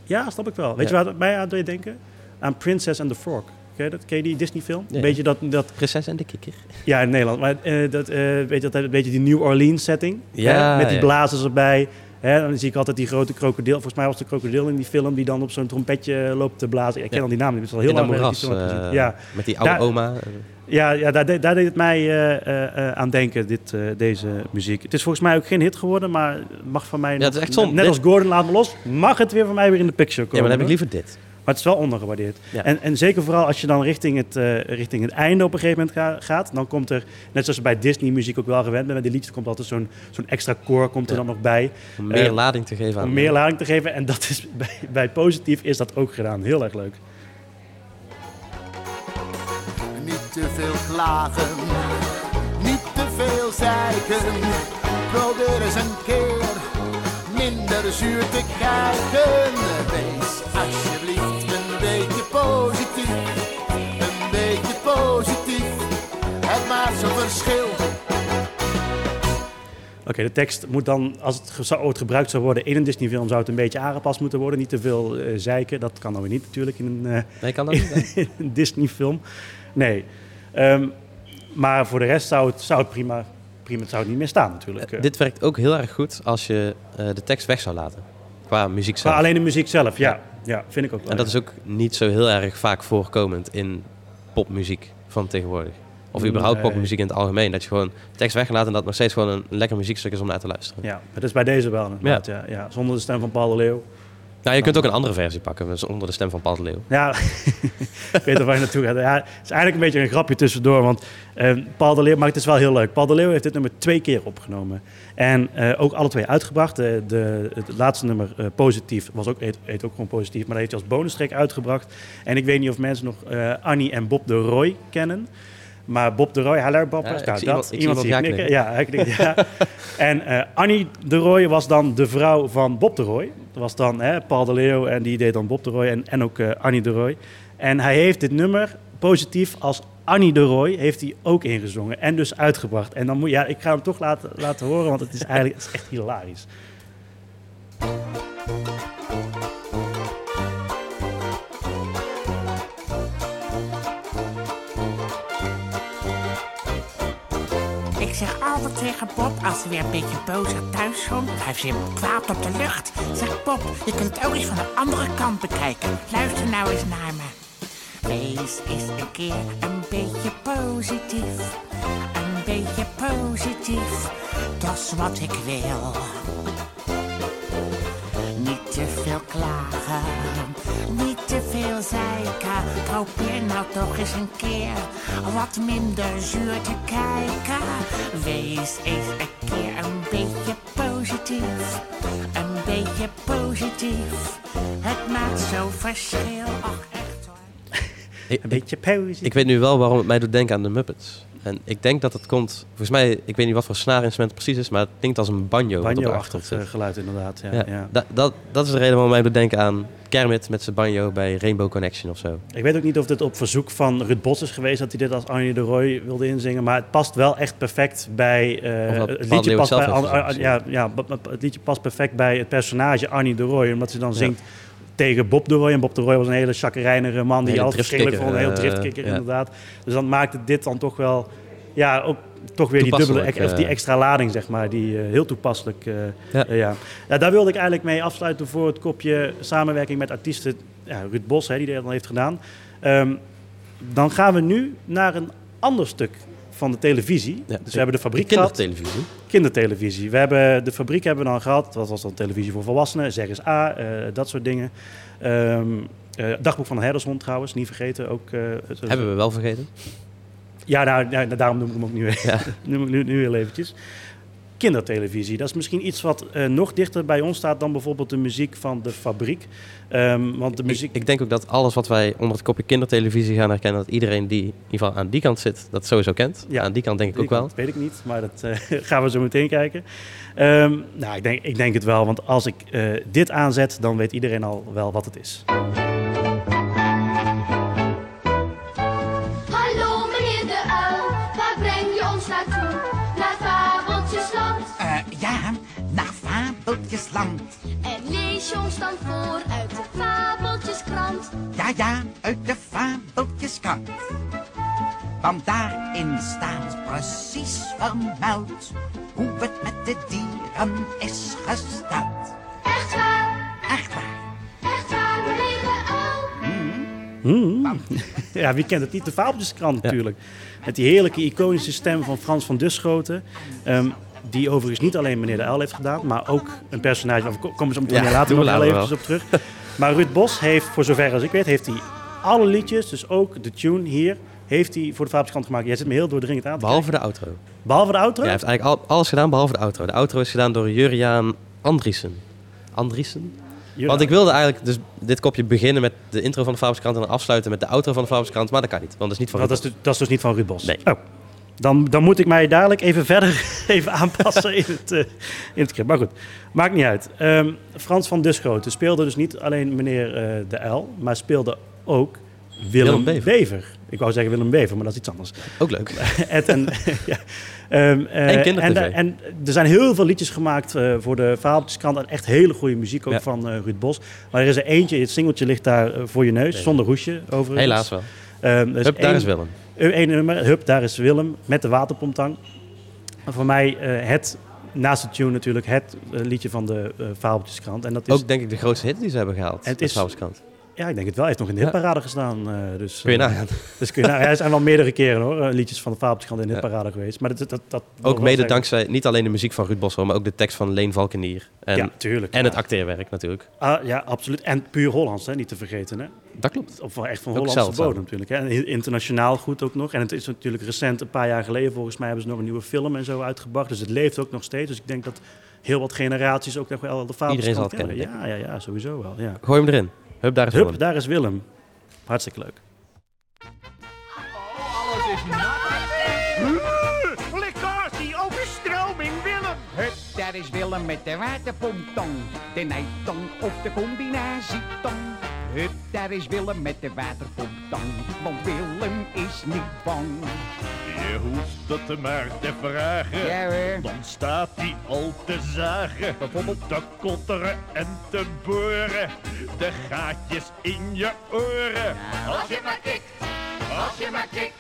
Ja, snap ik wel. Weet Ja. je waar mij aan doet denken? Aan Princess and the Frog. Ken je, dat? Ken je die Disney-film? Ja. Beetje dat, dat... Prinses en de kikker. Ja, in Nederland. Maar eh, dat, eh, weet je, dat, een beetje die New Orleans-setting. Ja, Met die ja. blazers erbij. Hè, dan zie ik altijd die grote krokodil. Volgens mij was de krokodil in die film die dan op zo'n trompetje loopt te blazen. Ik ken Ja. al die naam niet. Het is al heel In lang moeras, die film eh. Ja, met die oude Daar- oma. Ja, ja daar, de- daar deed het mij eh, eh, eh, aan denken, dit, eh, deze muziek. Het is volgens mij ook geen hit geworden, maar mag van mij... Ja, het is echt zonde. Net als Gordon Laat Me Los, mag het weer van mij weer in de picture Ja, komen. maar dan heb ik liever dit. Maar het is wel ondergewaardeerd. Ja. En, en zeker vooral als je dan richting het, eh, richting het einde op een gegeven moment ga- gaat, dan komt er, net zoals bij Disney muziek ook wel gewend bent, met die liedjes komt altijd zo'n zo'n extra koor komt er Ja. dan nog bij. Om meer Eh, lading te geven aan Om meer lading te geven. En dat is [LAUGHS] bij, bij positief is dat ook gedaan. Heel erg leuk. Niet te veel klagen, niet te veel zeiken. Probeer eens een keer minder zuur te kijken. Wees alsjeblieft een beetje positief. Het maakt zo'n verschil. Oké, de tekst moet dan, als het ooit gebruikt zou worden in een Disney-film, zou het een beetje aangepast moeten worden. Niet te veel eh, zeiken. Dat kan dan weer niet natuurlijk in een, eh, Nee, kan dat niet. [LAUGHS] in een Disney-film. Nee. Ehm, maar voor de rest zou het, zou het prima, prima het zou het niet meer staan natuurlijk. Eh, Dit werkt ook heel erg goed als je eh, de tekst weg zou laten. Qua muziek zelf. maar alleen de muziek zelf, ja. Ja, vind ik ook wel. En dat ja. is ook niet zo heel erg vaak voorkomend in popmuziek van tegenwoordig. Of überhaupt Nee. popmuziek in het algemeen. Dat je gewoon tekst weglaat en dat het nog steeds gewoon een lekker muziekstuk is om naar te luisteren. Ja, dat is bij deze wel inderdaad, ja. Ja, Zonder de stem van Paul de Leeuw. Nou, je kunt ook een andere versie pakken, dus onder de stem van Paul de Leeuw. Ja, [LAUGHS] ik weet er waar je naartoe gaat. Ja, het is eigenlijk een beetje een grapje tussendoor, want eh, Paul de Leeuw, maar het is wel heel leuk. Paul de Leeuw heeft dit nummer twee keer opgenomen. En eh, ook alle twee uitgebracht. De, de, het laatste nummer, eh, Positief, was ook, heet, heet ook gewoon Positief, maar dat heeft hij als bonustrack uitgebracht. En ik weet niet of mensen nog eh, Annie en Bob de Roy kennen. Maar Bob de Roy, hallo Bob. Ja, Nou, ik dat, iemand- ik ja knikken. Ja, hij knikt, ja. En eh, Annie de Roy was dan de vrouw van Bob de Roy. Was dan Paul de Leeuw en die deed dan Bob de Roy en, en ook eh, Annie de Roy. En hij heeft dit nummer positief als Annie de Roy heeft hij ook ingezongen en dus uitgebracht. En dan moet ja, ik ga hem toch laten, laten horen, want het is eigenlijk het is echt hilarisch. Ik zeg altijd tegen Bob als hij weer een beetje boos uit thuis komt. Hij heeft weer kwaad op de lucht. Zeg Bob, je kunt het ook eens van de andere kant bekijken. Luister nou eens naar me. Wees eens een keer een beetje positief. Een beetje positief. Dat is wat ik wil. Niet te veel klagen, zeiken. Probeer nou toch eens een keer wat minder zuur te kijken. Wees eens een keer een beetje positief, een beetje positief. Het maakt zo'n verschil, ach echt hoor. Een beetje positief. ik weet nu wel waarom het mij doet denken aan de Muppets. En ik denk dat het komt, volgens mij, ik weet niet wat voor snaarinstrument het precies is, maar het klinkt als een banjo. Banjo-achtig geluid inderdaad. Ja, Ja, ja. Da- dat, dat is de reden waarom wij moeten denken aan Kermit met zijn banjo bij Rainbow Connection of zo. Ik weet ook niet of dit op verzoek van Ruud Bos is geweest dat hij dit als Arnie de Roy wilde inzingen, maar het past wel echt perfect bij eh, het liedje past bij ja, ja, het liedje past perfect bij het personage Arnie de Roy, omdat ze dan zingt tegen Bob de Roy en Bob de Roy was een hele chagrijnige man die alles verschrikkelijk vond, een heel driftkikker, eh, inderdaad. Dus dan maakte dit dan toch wel ja, ook toch weer die dubbele of die eh. extra lading zeg maar, die eh, heel toepasselijk Ja. ja. ja, daar wilde ik eigenlijk mee afsluiten voor het kopje samenwerking met artiesten. Ja, Ruud Bos, hè, die dat al heeft gedaan. Ehm, dan gaan we nu naar een ander stuk van de televisie. Ja, dus we hebben de fabriek de gehad. kindertelevisie. Kindertelevisie. We hebben de fabriek hebben we dan gehad. Dat was dan televisie voor volwassenen. Zeg eens A, eh, dat soort dingen. Ehm, eh, dagboek van een herdershond trouwens, niet vergeten. Ook, eh, Hebben we wel vergeten. ja, nou, daarom noem ik hem ook nu, Ja. [LAUGHS] noem ik nu, nu heel eventjes. Kindertelevisie, dat is misschien iets wat eh, nog dichter bij ons staat dan bijvoorbeeld de muziek van de fabriek. Ehm, want de Ik, muziek... ik denk ook dat alles wat wij onder het kopje kindertelevisie gaan herkennen, dat iedereen die in ieder geval aan die kant zit, dat sowieso kent. Ja. Aan die kant denk ik ook wel. Dat weet ik niet, maar dat eh, [LAUGHS] gaan we zo meteen kijken. Ehm, nou, ik denk, ik denk het wel, want als ik eh, dit aanzet, dan weet iedereen al wel wat het is. En lees je ons dan voor uit de Fabeltjeskrant. Ja, ja, uit de Fabeltjeskrant. Want daarin staat precies vermeld hoe het met de dieren is gesteld. Echt waar, Echt waar. echt waar, meneer de uil. Hmm. [LAUGHS] Ja, wie kent het niet? De Fabeltjeskrant natuurlijk. Met die heerlijke iconische stem van Frans van Duschoten. Ehm, die overigens niet alleen meneer de Uil heeft gedaan, maar ook een personage. Daar komen we zo meteen Ja, later nog we eventjes op terug. Maar Ruud Bos heeft, voor zover als ik weet, heeft hij alle liedjes, dus ook de tune hier, heeft hij voor de Fabeltjeskrant gemaakt. Jij zit me heel doordringend aan te Behalve de outro. Behalve de outro? Ja, hij heeft eigenlijk al, alles gedaan behalve de outro. De outro is gedaan door Juriaan Andriessen. Andriessen? Want ik wilde eigenlijk dus dit kopje beginnen met de intro van de Fabeltjeskrant en dan afsluiten met de outro van de Fabeltjeskrant, maar dat kan niet, want dat is niet van Dat is, dus, dat is dus niet van Ruud Bos? Nee. Oh. Dan, dan moet ik mij dadelijk even verder [LAUGHS] even aanpassen in het, eh, in het script. Maar goed, maakt niet uit. Ehm, Frans van Duschoten speelde dus niet alleen meneer eh, De L, maar speelde ook Willem, Willem Bever. Bever. Ik wou zeggen Willem Bever, maar dat is iets anders. Ook leuk. [LAUGHS] Ed en, [LAUGHS] ja. Ehm, eh, En. En, en er zijn heel veel liedjes gemaakt voor de Fabeltjeskrant. En echt hele goede muziek ook Ja. van eh, Ruud Bos. Maar er is er eentje, het singeltje ligt daar voor je neus, Nee. zonder hoesje overigens. Helaas wel. Is Hup, daar is Willem. Eén nummer, Hup, daar is Willem, met de waterpomptang. Voor mij eh, het, naast de tune natuurlijk, het eh, liedje van de eh Fabeltjeskrant. En dat is, Ook denk ik de grootste hit die ze hebben gehaald. Het de is- Fabeltjeskrant. Ja, ik denk het wel, hij heeft nog in de hitparade gestaan. eh, dus, Kun je eh, nagaan. [LAUGHS] Dus kun je nagaan. Er zijn wel [LAUGHS] meerdere keren hoor, eh, liedjes van de Fabeltjeskrant in de hitparade geweest. Maar dat, dat, dat, Ook mede zeggen- dankzij niet alleen de muziek van Ruud Bos, maar ook de tekst van Leen Valkenier. En, Ja, tuurlijk. en het acteerwerk natuurlijk. Ah, ja, absoluut. En puur Hollands, hè, niet te vergeten. Hè? Dat klopt. Of echt van Hollandse bodem natuurlijk. Hè? En internationaal goed ook nog. En het is natuurlijk recent, een paar jaar geleden volgens mij, hebben ze nog een nieuwe film en zo uitgebracht. Dus het leeft ook nog steeds. Dus ik denk dat heel wat generaties ook nog wel de Fabeltjeskrant Iedereen zal het kennen. Ja, ja, ja, sowieso wel. Ja. Gooi hem erin. Hup, daar is Hup, Willem. daar is Willem. Hartstikke leuk. Alles is nat. Lekkasie, overstroming, Willem. Hup, daar is Willem met de waterpomptong. De nijtong of de combinatietong. Hup, daar is Willem met de waterpomptong. Want Willem is niet bang. Je hoeft het maar te vragen, Ja hoor. dan staat hij al te zagen. Bijvoorbeeld te kotteren en te boren, de gaatjes in je oren. Als je maar kikt, als je maar kikt,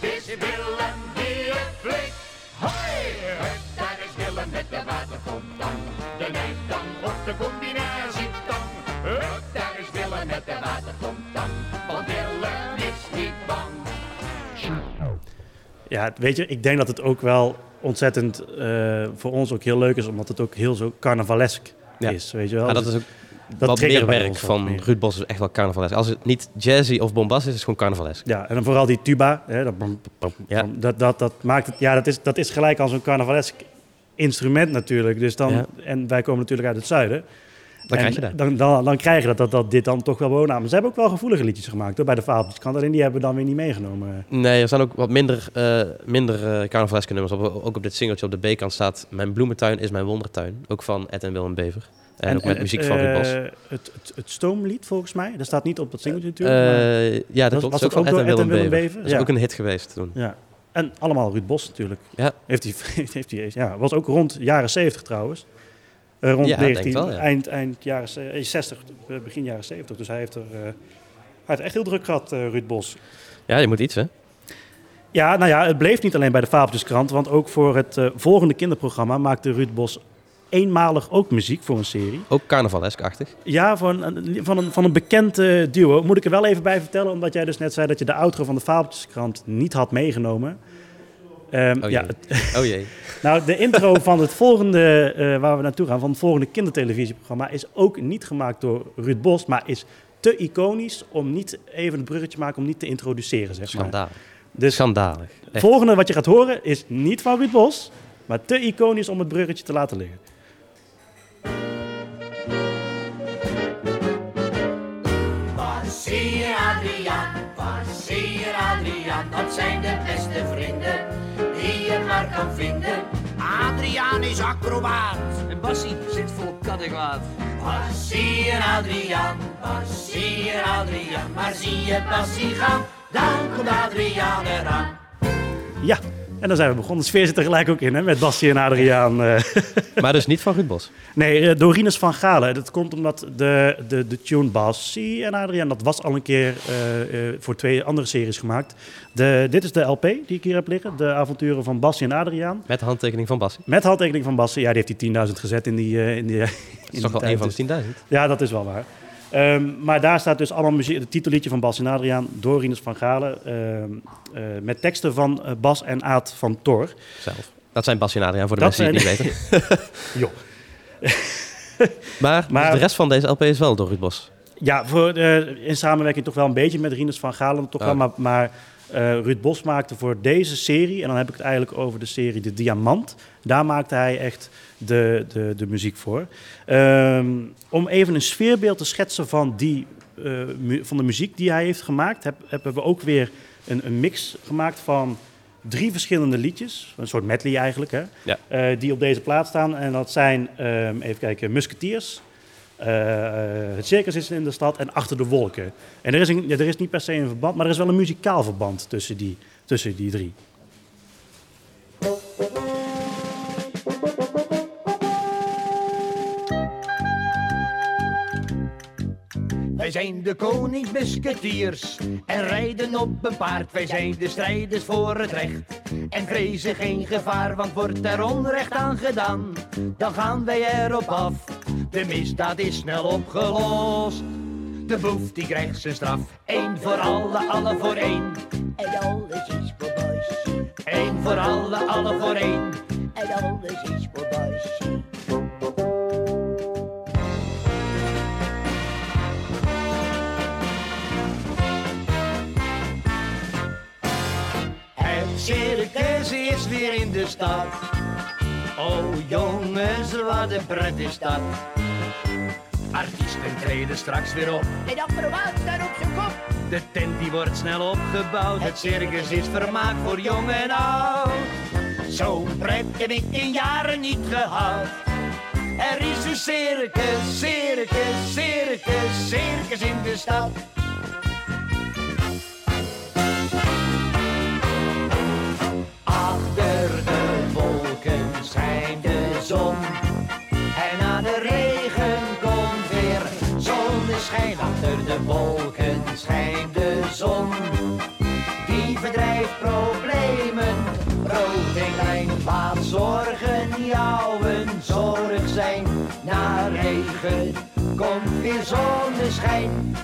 het is Willem die het flikt. Hoi, hup, daar is Willem met de waterpomptang. De nijtang of de combinatietang. Hup, daar is Willem met de waterpomptang. Want Willem is niet bang. Ja, weet je, ik denk dat het ook wel ontzettend eh, voor ons ook heel leuk is, omdat het ook heel zo carnavalesk Ja. is. Weet je wel? Ja, dat Dus is ook dat wat meer werk van meer. Ruud Bos is echt wel carnavalesk. Als het niet jazzy of bombastisch is, is het gewoon carnavalesk. Ja, en dan vooral die tuba. Hè, dat, Ja. dat, dat, dat maakt het, ja, dat is, dat is gelijk als een carnavalesk instrument natuurlijk. Dus dan, Ja. En wij komen natuurlijk uit het zuiden. Dan En krijg je dat. Dan, dan, dan krijg je dat, dat, dat dit dan toch wel. Maar ze hebben ook wel gevoelige liedjes gemaakt hoor, bij de Fabeltjeskrant. Alleen die hebben we dan weer niet meegenomen. Nee, er zijn ook wat minder, eh minder eh, carnavaleske nummers. Op, ook op dit singeltje op de B-kant staat... Mijn bloementuin is mijn wondertuin. Ook van Ed en Willem Bever. En, ook met muziek van Ruud Bos. eh, Het, het, het stoomlied volgens mij, dat staat niet op dat singeltje natuurlijk. Eh, ja, dat Was- ook van Ed en Willem Bever. Bever? Dat is Ja. ook een hit geweest toen. Ja. En allemaal Ruud Bos natuurlijk. Ja. Heeft hij, [LAUGHS] heeft hij, ja, was ook rond jaren 70 trouwens. Eh, rond Ja, denk 19, wel, ja. eind, eind jaren ze- eh, 60, eh, begin jaren 70. Dus hij heeft er hij heeft echt heel druk gehad, eh, Ruud Bos. Ja, je moet iets, hè? Ja, nou ja, het bleef niet alleen bij de Fabeltjeskrant. Want ook voor het volgende kinderprogramma maakte Ruud Bos eenmalig ook muziek voor een serie. Ook carnavalesk-achtig. Ja, van een, van een, van een bekend duo. Moet ik er wel even bij vertellen, omdat jij dus net zei dat je de outro van de Fabeltjeskrant niet had meegenomen. Ehm, Oh ja, jee. het- Oh jee. [LAUGHS] nou, de intro van het volgende, eh, waar we naartoe gaan, van het volgende kindertelevisieprogramma, is ook niet gemaakt door Ruud Bos, maar is te iconisch om niet even een bruggetje te maken, om niet te introduceren, zeg maar. Schandalig. Dus Schandalig. het Echt. volgende wat je gaat horen is niet van Ruud Bos, maar te iconisch om het bruggetje te laten liggen. Adriaan, Adriaan, dat zijn de beste vrienden maar kan vinden. Adriaan is acrobaat en Bassie zit vol kattenkwaad. Bassie en Adriaan, Bassie en Adriaan, maar zie je Bassie gaan, dan komt Adriaan eraan. Ja, en dan zijn we begonnen. De sfeer zit er gelijk ook in, hè, met Bastien en Adriaan. eh. [LAUGHS] Maar dus niet van Ruud Bos. Nee, eh, door Rinus van Galen. Dat komt omdat de, de, de tune Bassie en Adriaan, dat was al een keer eh, voor twee andere series gemaakt. De, dit is de LP die ik hier heb liggen, de avonturen van Bassie en Adriaan. Met handtekening van Bassie. Met handtekening van Bassie. Ja, die heeft die 10.000 gezet in die... in die Dat is toch wel een van de 10.000? Ja, dat is wel waar. Ehm, maar daar staat dus allemaal muziek, het titelliedje van Bas en Adriaan door Rinus van Galen. ehm, eh, met teksten van eh, Bas en Aad van Tor. Zelf. Dat zijn Bassie en Adriaan voor de Dat mensen die het niet weten. [LAUGHS] Joh. [LAUGHS] maar, Maar- de rest van deze LP is wel door Ruud Bos. Ja, voor, in samenwerking toch wel een beetje met Rinus van Galen. Toch Oh. wel, maar maar eh, Ruud Bos maakte voor deze serie, en dan heb ik het eigenlijk over de serie De Diamant. Daar maakte hij echt de, de, de muziek voor. Ehm, om even een sfeerbeeld te schetsen van, die, eh, mu- van de muziek die hij heeft gemaakt, heb, hebben we ook weer een, een mix gemaakt van drie verschillende liedjes. Een soort medley eigenlijk, hè? Ja. Eh, die op deze plaat staan. En dat zijn, ehm, even kijken, Musketeers. eh, het circus is in de stad en achter de wolken. En er is, een, ja, er is niet per se een verband, maar er is wel een muzikaal verband tussen die, tussen die drie. Wij zijn de koningsmusketiers en rijden op een paard. Wij zijn de strijders voor het recht en vrezen geen gevaar. Want wordt er onrecht aan gedaan, dan gaan wij erop af. De misdaad is snel opgelost. De boef die krijgt zijn straf. Eén voor alle, alle voor één. En alles is voor Bassie. Eén voor alle, alle voor één. En alles is voor circus is weer in de stad. Oh jongens, wat een pret is dat. Artiesten treden straks weer op. En acrobaat staat op zijn kop. De tent die wordt snel opgebouwd. Het circus is vermaak voor jong en oud. Zo'n pret heb ik in jaren niet gehad. Er is een circus, circus, circus, circus in de stad. Schijnt de zon. En na de regen komt weer zonneschijn. Achter de wolken schijnt de zon. Die verdrijft problemen. Rood en klein laat zorgen jou een zorg zijn. Na regen komt weer zonneschijn.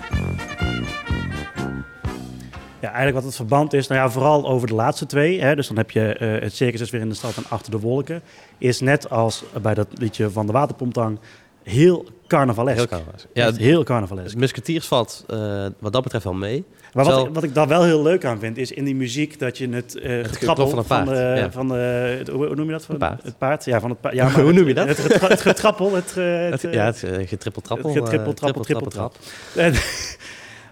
Ja, eigenlijk wat het verband is, nou ja, vooral over de laatste twee. Hè, dus dan heb je eh, het circus is weer in de stad en achter de wolken. Is net als bij dat liedje van de waterpomptang heel carnavalesk. Heel carnavalesk. Ja, heel carnavalesk. Het Musketiers valt eh, wat dat betreft wel mee. Maar wat, Terwijl- wat ik daar wel heel leuk aan vind, is in die muziek dat je het, eh Het getrappel van de, ja. van de, het- hoe noem je dat? Van, paard. Het paard, ja, van het paard. Ja, [LAUGHS] maar Hoe noem je dat? Het, getra- het getrappel, het, [LAUGHS] het, ja, het uh, getrippeltrappel. Het getrippel, eh, trappel,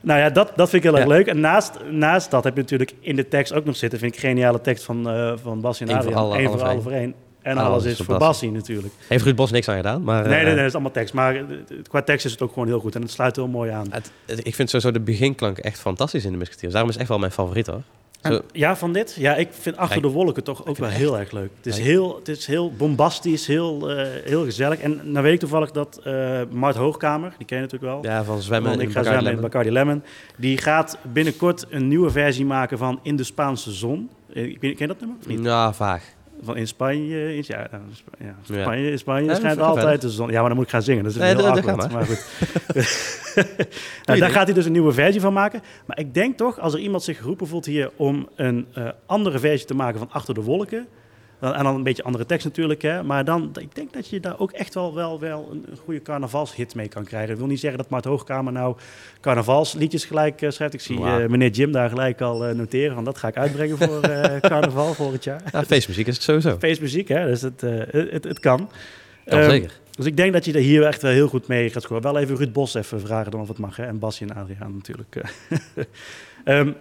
nou ja, dat, dat vind ik heel erg Ja. leuk. En naast, naast dat heb je natuurlijk in de tekst ook nog zitten, vind ik geniale tekst van, eh van Bassie en Eén Adriaan. Eén voor alle voor één. En Alles alles is voor Bassie. Natuurlijk. Heeft Ruud Bos niks aan gedaan. Maar, nee, nee, eh, nee, dat is allemaal tekst. Maar eh, qua tekst is het ook gewoon heel goed. En het sluit heel mooi aan. Het- het- ik vind sowieso de beginklank echt fantastisch in de Musketeers. Daarom is het echt wel mijn favoriet hoor. En- ja, van dit? Ja, ik vind Achter de Wolken toch ook wel heel erg leuk. Het is heel, het is heel bombastisch, heel, eh, heel gezellig. En nou weet ik toevallig dat eh Mart Hoogkamer, die ken je natuurlijk wel. ja, van zwemmen in ik ga zwemmen in Lemon. Bacardi Lemon. Die gaat binnenkort een nieuwe versie maken van In de Spaanse Zon. Eh, ik Ken je dat nummer? Of niet? Ja, vaag. Van in Spanje, in, ja, ja. Spanje, in Spanje Ja, schijnt altijd de zon. Ja, maar dan moet ik gaan zingen. Dat is Nee, heel dat- awkward, maar goed. [LAUGHS] [LAUGHS] nou, daar gaat hij dus een nieuwe versie van maken. Maar ik denk toch, als er iemand zich geroepen voelt hier om een eh, andere versie te maken van Achter de Wolken. Dan, en dan een beetje andere tekst natuurlijk, hè. Maar dan, ik denk dat je daar ook echt wel, wel, wel een, een goede carnavalshit mee kan krijgen. Ik wil niet zeggen dat Mart Hoogkamer nou carnavalsliedjes gelijk eh, schrijft. Ik zie eh, meneer Jim daar gelijk al eh, noteren van dat ga ik uitbrengen voor [LAUGHS] carnaval volgend jaar. Ja, feestmuziek is het sowieso. Feestmuziek, hè? Dus het, het, het, kan. Kan Ehm, zeker. Dus ik denk dat je er hier echt wel heel goed mee gaat scoren. Wel even Ruud Bos even vragen dan of het mag. Hè? En Basje en Adriaan natuurlijk. [LAUGHS] Ehm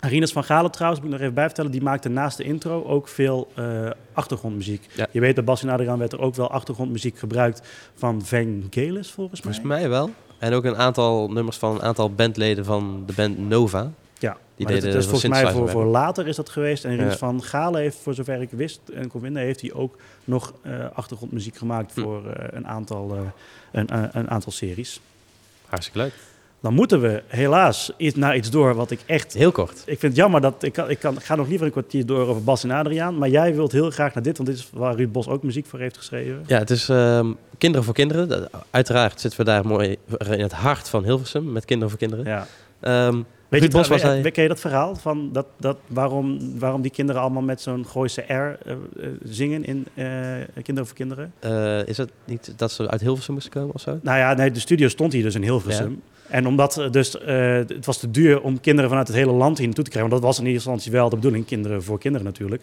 Rinus van Galen trouwens, moet ik nog even bij vertellen. Die maakte naast de intro ook veel eh, achtergrondmuziek. Ja. Je weet, bij Basje en Adriaan werd er ook wel achtergrondmuziek gebruikt van Vangelis volgens mij. Volgens mij wel. En ook een aantal nummers van een aantal bandleden van de band Nova. Ja, Die maar dat, deden dat is volgens mij voor, voor later is dat geweest. En Rinus Ja. van Galen heeft, voor zover ik wist en kon vinden, heeft hij ook nog eh, achtergrondmuziek gemaakt Hm. voor eh, een, aantal, een, een, een aantal series. Hartstikke leuk. Dan moeten we helaas iets, naar iets door wat ik echt... Heel kort. Ik vind het jammer dat... Ik, kan, ik, kan, ik ga nog liever een kwartier door over Bas en Adriaan. Maar jij wilt heel graag naar dit, want dit is waar Ruud Bos ook muziek voor heeft geschreven. Ja, het is ehm, Kinderen voor Kinderen. Uiteraard zitten we daar mooi in het hart van Hilversum met Kinderen voor Kinderen. Ja. Ehm, Weet Ruud je, Bos was weet- hij... ken je dat verhaal? Van dat, dat, waarom, waarom die kinderen allemaal met zo'n Gooise R eh, eh, zingen in eh, Kinderen voor Kinderen? is het niet dat ze uit Hilversum moesten komen of zo? Nou ja, nee, de studio stond hier dus in Hilversum. En omdat dus, het was te duur om kinderen vanuit het hele land hier naartoe te krijgen. Want dat was in eerste instantie wel de bedoeling, kinderen voor kinderen natuurlijk.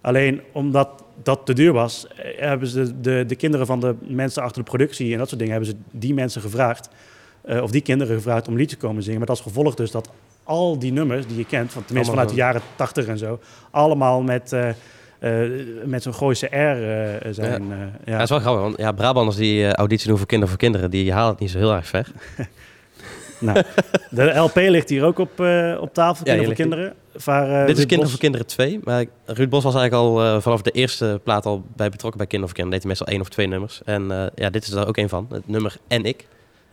Alleen omdat dat te duur was, hebben ze de, de kinderen van de mensen achter de productie en dat soort dingen, hebben ze die mensen gevraagd, eh, of die kinderen gevraagd om een liedje te komen zingen. Met als gevolg dus dat al die nummers die je kent, van, tenminste Allemaal vanuit de jaren 80 en zo, allemaal met, eh, eh, met zo'n Gooise R zijn. Ja. Ja. dat is wel grappig, want ja, Brabanders die auditie doen voor Kinderen voor Kinderen, die halen het niet zo heel erg ver. [LAUGHS] Nou, de LP ligt hier ook op, op tafel, hier voor Kinderen. Waar, Dit is Bos- voor Kinderen 2. Maar Ruud Bos was eigenlijk al vanaf de eerste plaat al bij betrokken bij Kinderen voor Kinderen. Deed hij meestal één of twee nummers. En ja, dit is er ook één van. Het nummer En Ik.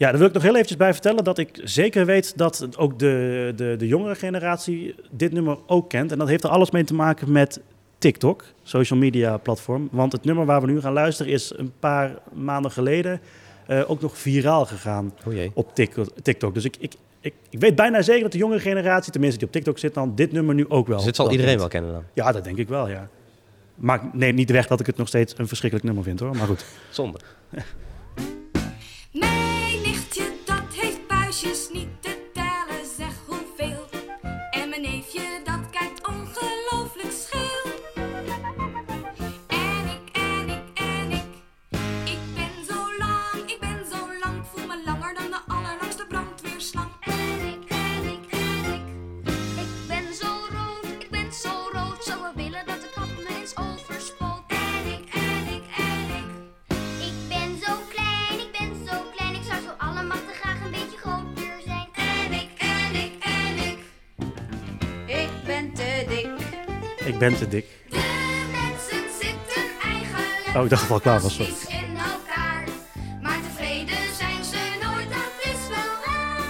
Ja, daar wil ik nog heel eventjes bij vertellen dat ik zeker weet dat ook de, de, de jongere generatie dit nummer ook kent. En dat heeft er alles mee te maken met TikTok, social media platform. Want het nummer waar we nu gaan luisteren is een paar maanden geleden eh, ook nog viraal gegaan Oh op Tik- TikTok. Dus ik, ik, ik, ik weet bijna zeker dat de jongere generatie, tenminste die op TikTok zit, dan dit nummer nu ook wel. Dus dit zal iedereen wel kennen dan. Ja, dat denk ik wel, ja. Maar neem niet weg dat ik het nog steeds een verschrikkelijk nummer vind hoor. Maar goed. Zonde. [LAUGHS] ben te dik. De mensen zitten eigenlijk Oh, ik dacht dat het al klaar was. Sorry. fantastisch in elkaar. Maar tevreden zijn ze nooit, dat is wel raar.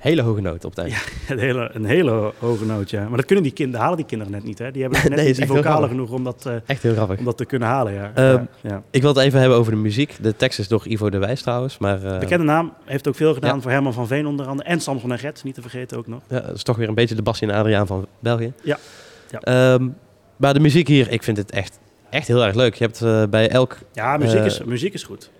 Hele hoge noot op het einde. Een hele, een hele hoge noot, ja. Maar dat kunnen die kinderen, halen die kinderen net niet, hè? Die hebben [LAUGHS] net Nee, niet die vocalen genoeg om dat, eh, Echt heel grappig. om dat te kunnen halen, ja. Ehm, ja, ja. Ik wil het even hebben over de muziek. De tekst is door Ivo de Wijs trouwens. Maar, eh, Bekende naam, heeft ook veel gedaan Ja. voor Herman van Veen onder andere. En Samson en Gert, niet te vergeten ook nog. Ja, dat is toch weer een beetje de Bassie en Adriaan van België. Ja. Ja. Ehm, maar de muziek hier, ik vind het echt, echt heel erg leuk. Je hebt eh, bij elk... Ja, muziek, eh, is, muziek is goed.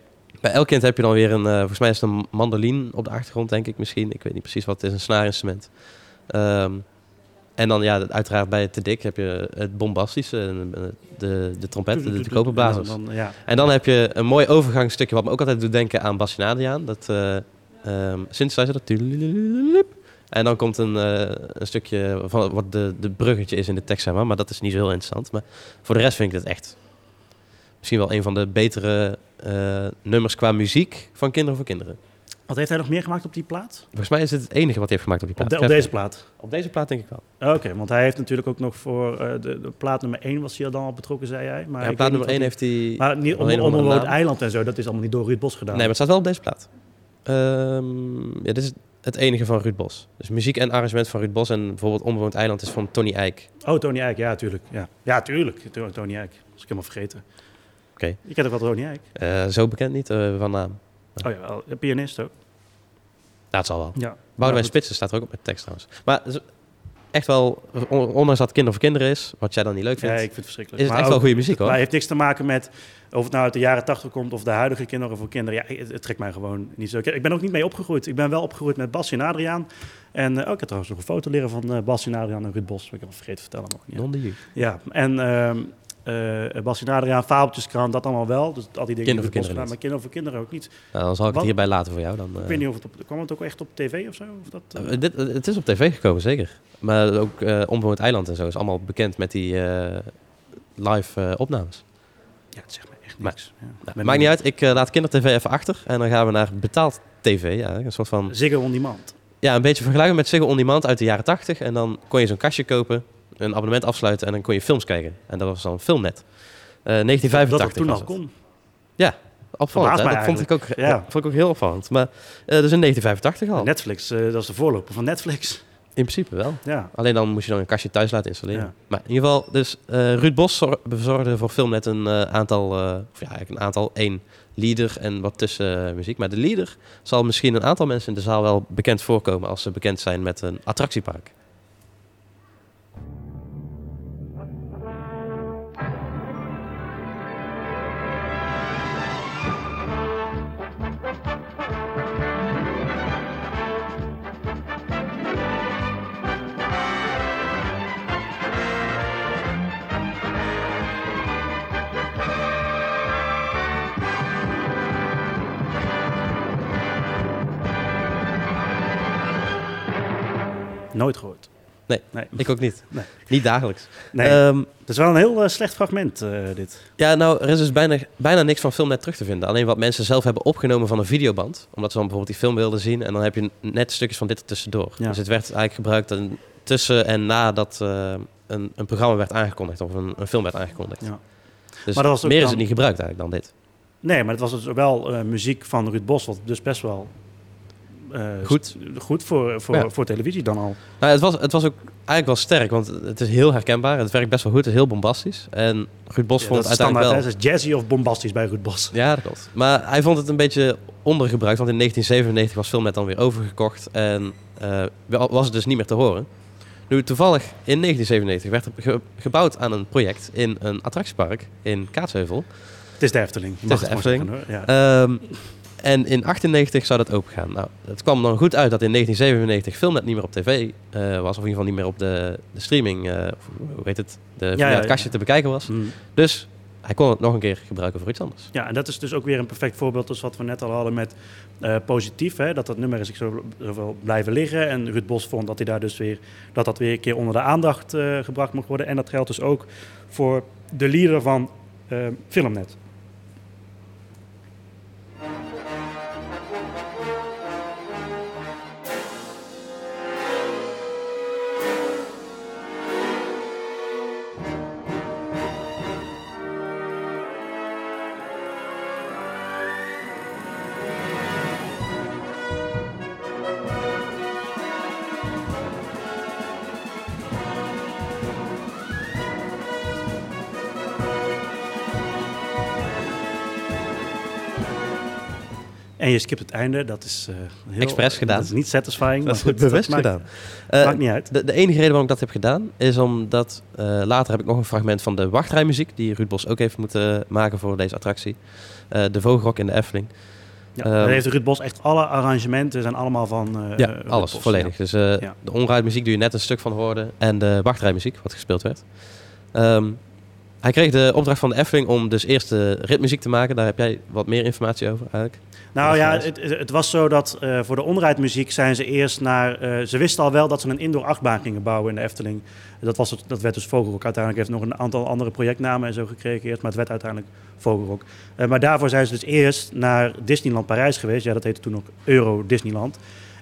Bij elk kind heb je dan weer een, eh, volgens mij is het een mandoline op de achtergrond, denk ik misschien. Ik weet niet precies wat het is, een snaarinstrument. Ehm, en dan ja, uiteraard bij het te dik heb je het bombastische, eh, de, de trompet, de, de koperblazers. En dan, ja. En dan heb je een mooi overgangsstukje wat me ook altijd doet denken aan Bassinadiaan. Dat eh ehm synthesizer, dat. En dan komt een, eh, een stukje van wat de, de bruggetje is in de tekst, zeg maar. Maar dat is niet zo heel interessant. Maar voor de rest vind ik het echt misschien wel een van de betere eh, nummers qua muziek van Kinderen voor Kinderen. Wat heeft hij nog meer gemaakt op die plaat? Volgens mij is het het enige wat hij heeft gemaakt op die Op, plaat. de- op deze plaat? Op deze plaat denk ik wel. Oké, want hij heeft natuurlijk ook nog voor eh, de, de plaat nummer 1 was hij al dan al betrokken, zei hij. Maar Ja, plaat nummer wat 1 heeft hij Maar niet om, naam. Eiland en zo, dat is allemaal niet door Ruud Bos gedaan. Nee, maar het staat wel op deze plaat. Ehm, ja, dit is het enige van Ruud Bos. Dus muziek en arrangement van Ruud Bos. En bijvoorbeeld Onbewoond Eiland is van Tony Eijk. Oh, Tony Eijk, ja, tuurlijk. Ja, ja tuurlijk. To- Tony Eijk. Dat is ik helemaal vergeten. Oké. Je kent ook wel Tony Eijk? Eh, zo bekend niet eh, van naam. Oh ja, wel. Pianist ook. Ja, het zal wel. Ja. Boudewijn goed. Spitsen staat er ook op met tekst trouwens. Maar het is echt wel, on- ondanks dat Kinder voor Kinderen is, wat jij dan niet leuk vindt, Ja, ik vind het verschrikkelijk. is het Maar echt wel goede muziek hoor. Maar het heeft niks te maken met of het nou uit de jaren 80 komt of de huidige kinderen voor kinderen. Ja, het, het trekt mij gewoon niet zo. Ik- ben ook niet mee opgegroeid. Ik ben wel opgegroeid met Basje en Adriaan. En eh, oh, ik heb trouwens nog een foto leren van eh Basje en Adriaan en Ruud Bos. Ik heb het vergeten te vertellen. Maar, ja. Non de jus. Ja, en eh Basje en Adriaan, Fabeltjeskrant, dat allemaal wel. Dus al die dingen Kinderen voor Bos gedaan, kinderen maar kinderen voor kinderen ook niet. Nou, dan zal ik het hierbij laten voor jou. Dan, Ik weet niet of het op, kwam het ook echt op tv of zo? Of dat, dit, het is op tv gekomen, zeker. Maar ook Onbewoond Eiland en zo is allemaal bekend met die live opnames. Ja, het zegt Maar. Ja. nou, maakt niet uit, ik eh, laat kindertv even achter. En dan gaan we naar betaald tv. Ja, een soort van... Ziggo On Demand. Ja, een beetje vergelijken met Ziggo On Demand uit de jaren 80. En dan kon je zo'n kastje kopen, een abonnement afsluiten en dan kon je films kijken. En dat was dan Filmnet. Eh 1985 Dat dat toen was al het. kon. Ja, opvallend. Dat vond ik, ook, ja. Vond ik ook heel opvallend. Maar eh dus in 1985 al. Netflix, eh, dat is de voorloper van Netflix. In principe wel. Ja. Alleen dan moest je dan een kastje thuis laten installeren. Ja. Maar in ieder geval, dus eh, Ruud Bos zor- bezorgde voor Filmnet een eh, aantal, eh, of ja, eigenlijk een aantal, één leader en wat tussenmuziek. Maar de leader zal misschien een aantal mensen in de zaal wel bekend voorkomen als ze bekend zijn met een attractiepark. Nooit gehoord. Nee, Nee. ik ook niet. Nee. Niet dagelijks. Nee, Ehm, het is wel een heel eh, slecht fragment, eh, dit. Ja, nou, er is dus bijna, bijna niks van Filmnet terug te vinden. Alleen wat mensen zelf hebben opgenomen van een videoband. Omdat ze dan bijvoorbeeld die film wilden zien. En dan heb je net stukjes van dit er tussendoor. Ja. Dus het werd eigenlijk gebruikt en tussen en nadat eh, een, een programma werd aangekondigd. Of een, een film werd aangekondigd. Ja. Dus Maar dat was ook meer is het niet gebruikt eigenlijk dan dit. Nee, maar het was dus wel muziek van Ruud Bos, wat dus best wel Goed. st- goed voor, voor, Ja. voor televisie dan al. Nou, het, was, het was ook eigenlijk wel sterk. Want het is heel herkenbaar. Het werkt best wel goed. Het is heel bombastisch. En Ruud Bos Ja, vond dat het uiteindelijk wel... Het is jazzy of bombastisch bij Ruud Bos. Ja, dat klopt. Maar hij vond het een beetje ondergebruikt, want in 1997 was Filmnet dan weer overgekocht en eh, wa- was het dus niet meer te horen. Nu, toevallig in 1997 werd er ge- gebouwd aan een project in een attractiepark in Kaatsheuvel. Het is de Efteling. Het is de Efteling. zeggen, hoor. Ja. Ehm, en in 98 zou dat opengaan. Nou, het kwam dan goed uit dat in 1997 Filmnet niet meer op tv eh, was, of in ieder geval niet meer op de, de streaming, of hoe heet het, de, ja, het kastje te bekijken was. Mm. Dus hij kon het nog een keer gebruiken voor iets anders. Ja, en dat is dus ook weer een perfect voorbeeld als wat we net al hadden met eh, positief. Hè, dat dat nummer is zo, zoveel blijven liggen. En Ruud Bos vond dat hij daar dus weer dat dat weer een keer onder de aandacht gebracht mocht worden. En dat geldt dus ook voor de leader van Filmnet. En je skipt het einde, dat is eh, heel... Expres gedaan. Dat is niet satisfying. Dat is goed, bewust maakt- gedaan. Eh, maakt niet uit. De, de enige reden waarom ik dat heb gedaan, is omdat eh, later heb ik nog een fragment van de wachtrijmuziek, die Ruud Bos ook heeft moeten maken voor deze attractie. De Vogelrok in de Efteling. Ja, Ehm, daar heeft Ruud Bos echt alle arrangementen zijn allemaal van ja, alles, Bos, volledig. ja. Dus Ja. de onrijdmuziek die je net een stuk van hoorde en de wachtrijmuziek, wat gespeeld werd. Ehm, hij kreeg de opdracht van de Efteling om dus eerst de ritmuziek te maken. Daar heb jij wat meer informatie over eigenlijk. Nou ja, het, het was zo dat eh, voor de onrijdmuziek zijn ze eerst naar... eh, ze wisten al wel dat ze een indoor achtbaan gingen bouwen in de Efteling. Dat, was het, dat werd dus Vogelrok. Uiteindelijk heeft nog een aantal andere projectnamen en zo gekregen eerst. Maar het werd uiteindelijk Vogelrok. Eh, maar daarvoor zijn ze dus eerst naar Disneyland Parijs geweest. Ja, dat heette toen nog Euro Disneyland.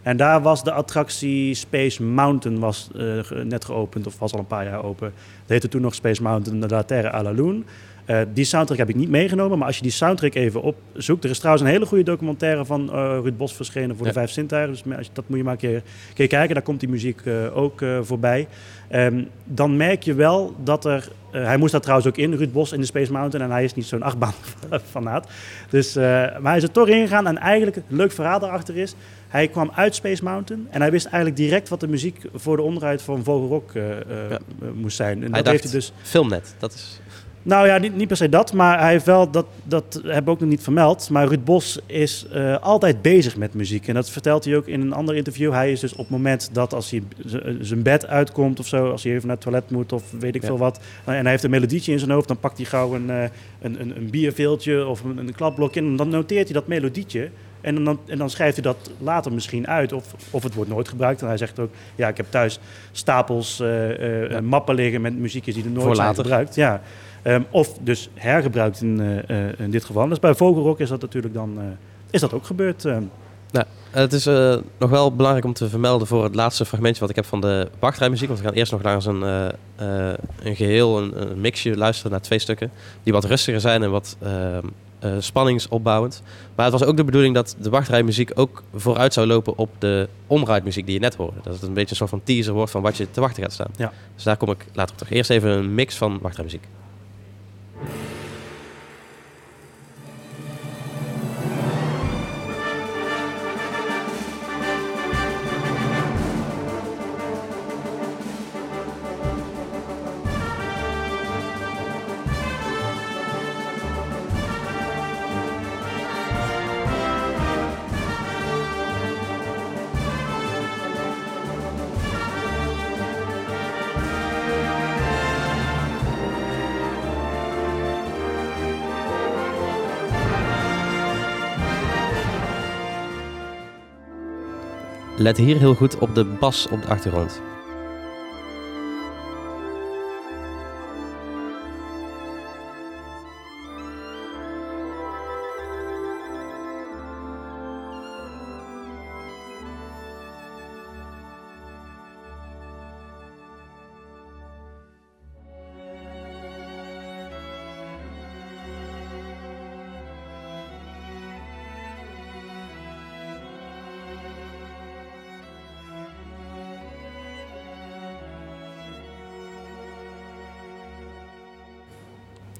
En daar was de attractie Space Mountain was, eh, net geopend, of was al een paar jaar open. Dat heette toen nog Space Mountain de La Terre à la Lune. Eh, die soundtrack heb ik niet meegenomen, maar als je die soundtrack even opzoekt... Er is trouwens een hele goede documentaire van eh Ruud Bos verschenen voor Ja. de Vijf Zintuigen. Dus als je, dat moet je maar een keer, een keer kijken, daar komt die muziek ook voorbij. Ehm, dan merk je wel dat er... hij moest daar trouwens ook in, Ruud Bos, in de Space Mountain. En hij is niet zo'n achtbaan-fanaat. [LAUGHS] Dus, eh, maar hij is er toch ingegaan. En eigenlijk, een leuk verhaal daarachter is... Hij kwam uit Space Mountain en hij wist eigenlijk direct wat de muziek voor de onderuit van Vogelrok eh, eh, moest zijn. En hij dat heeft hij dus filmnet, dat is... nou ja, niet, niet per se dat, maar hij heeft wel, dat, dat hebben we ook nog niet vermeld. Maar Ruud Bos is eh, altijd bezig met muziek. En dat vertelt hij ook in een ander interview. Hij is dus op het moment dat als hij zijn bed uitkomt of zo, als hij even naar het toilet moet of weet ik Ja. veel wat. en hij heeft een melodietje in zijn hoofd, dan pakt hij gauw een, een, een, een bierveeltje of een, een klapblokje. En dan noteert hij dat melodietje. En dan, en dan schrijft hij dat later misschien uit. Of, of het wordt nooit gebruikt. En hij zegt ook, ja, ik heb thuis stapels eh, eh, mappen liggen met muziekjes die er nooit Voor zijn later. gebruikt. Ja. Ehm, of dus hergebruikt in, eh, in dit geval. Dus bij Vogelrok is dat natuurlijk dan is dat ook gebeurd. ehm. Nou, het is nog wel belangrijk om te vermelden voor het laatste fragmentje wat ik heb van de wachtrijmuziek. Want we gaan eerst nog naar een, een geheel, een, een mixje luisteren naar twee stukken. Die wat rustiger zijn en wat eh, spanningsopbouwend. Maar het was ook de bedoeling dat de wachtrijmuziek ook vooruit zou lopen op de omrijdmuziek die je net hoorde. Dat het een beetje een soort van teaser wordt van wat je te wachten gaat staan. Ja. Dus daar kom ik later op terug. Eerst even een mix van wachtrijmuziek. Let hier heel goed op de bas op de achtergrond.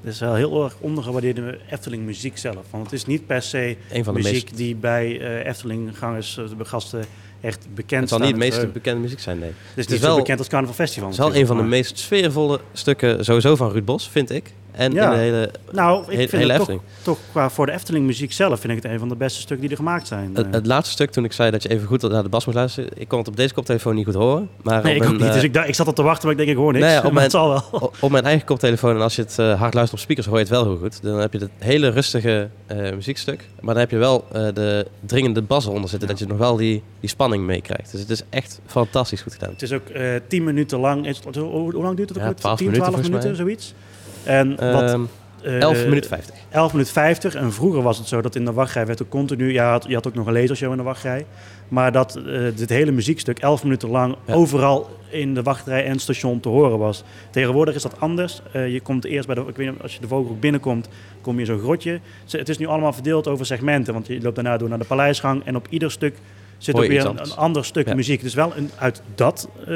Het is wel heel erg ondergewaardeerde Efteling muziek zelf. Want het is niet per se Een van de muziek meest- die bij eh Efteling-gangers, eh, de gasten, echt bekend Het zal niet het en meest verheugd. bekende muziek zijn, nee. Dus Het is wel- zo bekend als Carnaval Festival. Het is wel een van de meest sfeervolle stukken sowieso van Ruud Bos, vind ik. En Ja. in de hele, Nou, ik vind hele het toch, toch qua voor de Efteling muziek zelf vind ik het een van de beste stukken die er gemaakt zijn. Het, Eh, het laatste stuk, toen ik zei dat je even goed naar de bas moest luisteren, ik kon het op deze koptelefoon niet goed horen. Maar nee, ik ook mijn, niet. eh, Dus ik, dacht, ik zat op te wachten, maar ik denk ik hoor niks. Nee, [LAUGHS] op, mijn, het zal wel. op mijn eigen koptelefoon, en als je het eh, hard luistert op speakers, hoor je het wel heel goed. Dan heb je het hele rustige eh, muziekstuk. Maar dan heb je wel eh, de dringende bas eronder zitten, dat je nog wel die, die spanning meekrijgt. Dus het is echt fantastisch goed gedaan. Het is ook eh, tien minuten lang. Hoe, lang duurt het ook? Ja, weer? 12 10, minuten 12 volgens minuten, zoiets. En wat, Ehm, eh, 11 minuten 50. 11 minuten 50. En vroeger was het zo dat in de wachtrij werd ook continu... Ja, je had, je had ook nog een lasershow in de wachtrij. Maar dat eh, dit hele muziekstuk 11 minuten lang overal in de wachtrij en station te horen was. Tegenwoordig is dat anders. Eh, je komt eerst bij de... Ik weet niet, als je de Vogelhoek binnenkomt, kom je in zo'n grotje. Het is nu allemaal verdeeld over segmenten. Want je loopt daarna door naar de paleisgang. En op ieder stuk zit ook weer een, ander stuk Ja. muziek. Dus wel een, uit, dat, eh,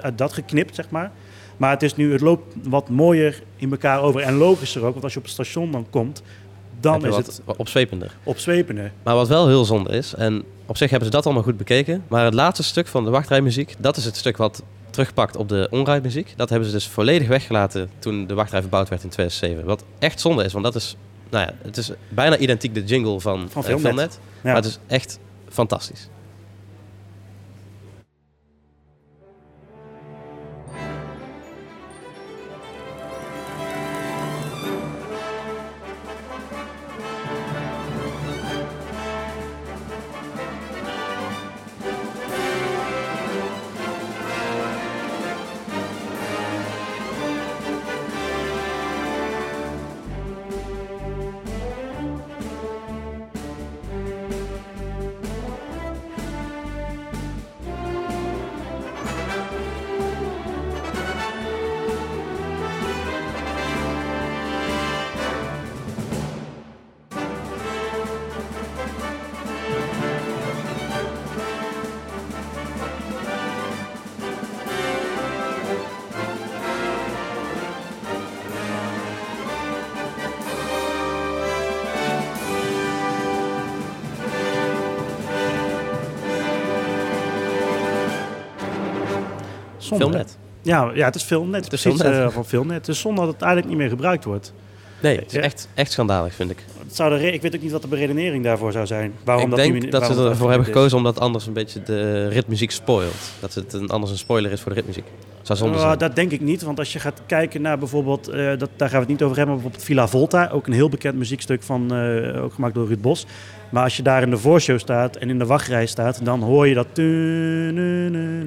uit dat geknipt, zeg maar. Maar het, is nu, het loopt wat mooier in elkaar over. En logischer ook, want als je op het station dan komt... Dan is het opzwepender. opzwepende. Maar wat wel heel zonde is, en op zich hebben ze dat allemaal goed bekeken, maar het laatste stuk van de wachtrijmuziek, dat is het stuk wat terugpakt op de onrijdmuziek. Dat hebben ze dus volledig weggelaten toen de wachtrij verbouwd werd in 2007. Wat echt zonde is, want dat is, nou ja, het is bijna identiek de jingle van, Van eh, Filmnet. Filmnet, Ja. maar het is echt fantastisch. Ja, ja, het is Filmnet. Het is precies, Filmnet. eh, van Filmnet. Het is zonde dat het eigenlijk niet meer gebruikt wordt. Nee, het is echt, echt schandalig, vind ik. Het zou de ik weet ook niet wat de beredenering daarvoor zou zijn. Waarom ik dat denk niet, dat ze ervoor hebben gekozen omdat anders een beetje de ritmuziek spoilt. Dat het een, anders een spoiler is voor de ritmuziek. Zou zonde Uh, zijn. dat denk ik niet, want als je gaat kijken naar bijvoorbeeld, eh, dat, daar gaan we het niet over hebben, maar bijvoorbeeld Villa Volta, ook een heel bekend muziekstuk van, eh, ook gemaakt door Ruud Bos. Maar als je daar in de voorshow staat en in de wachtrij staat, dan hoor je dat. Ja,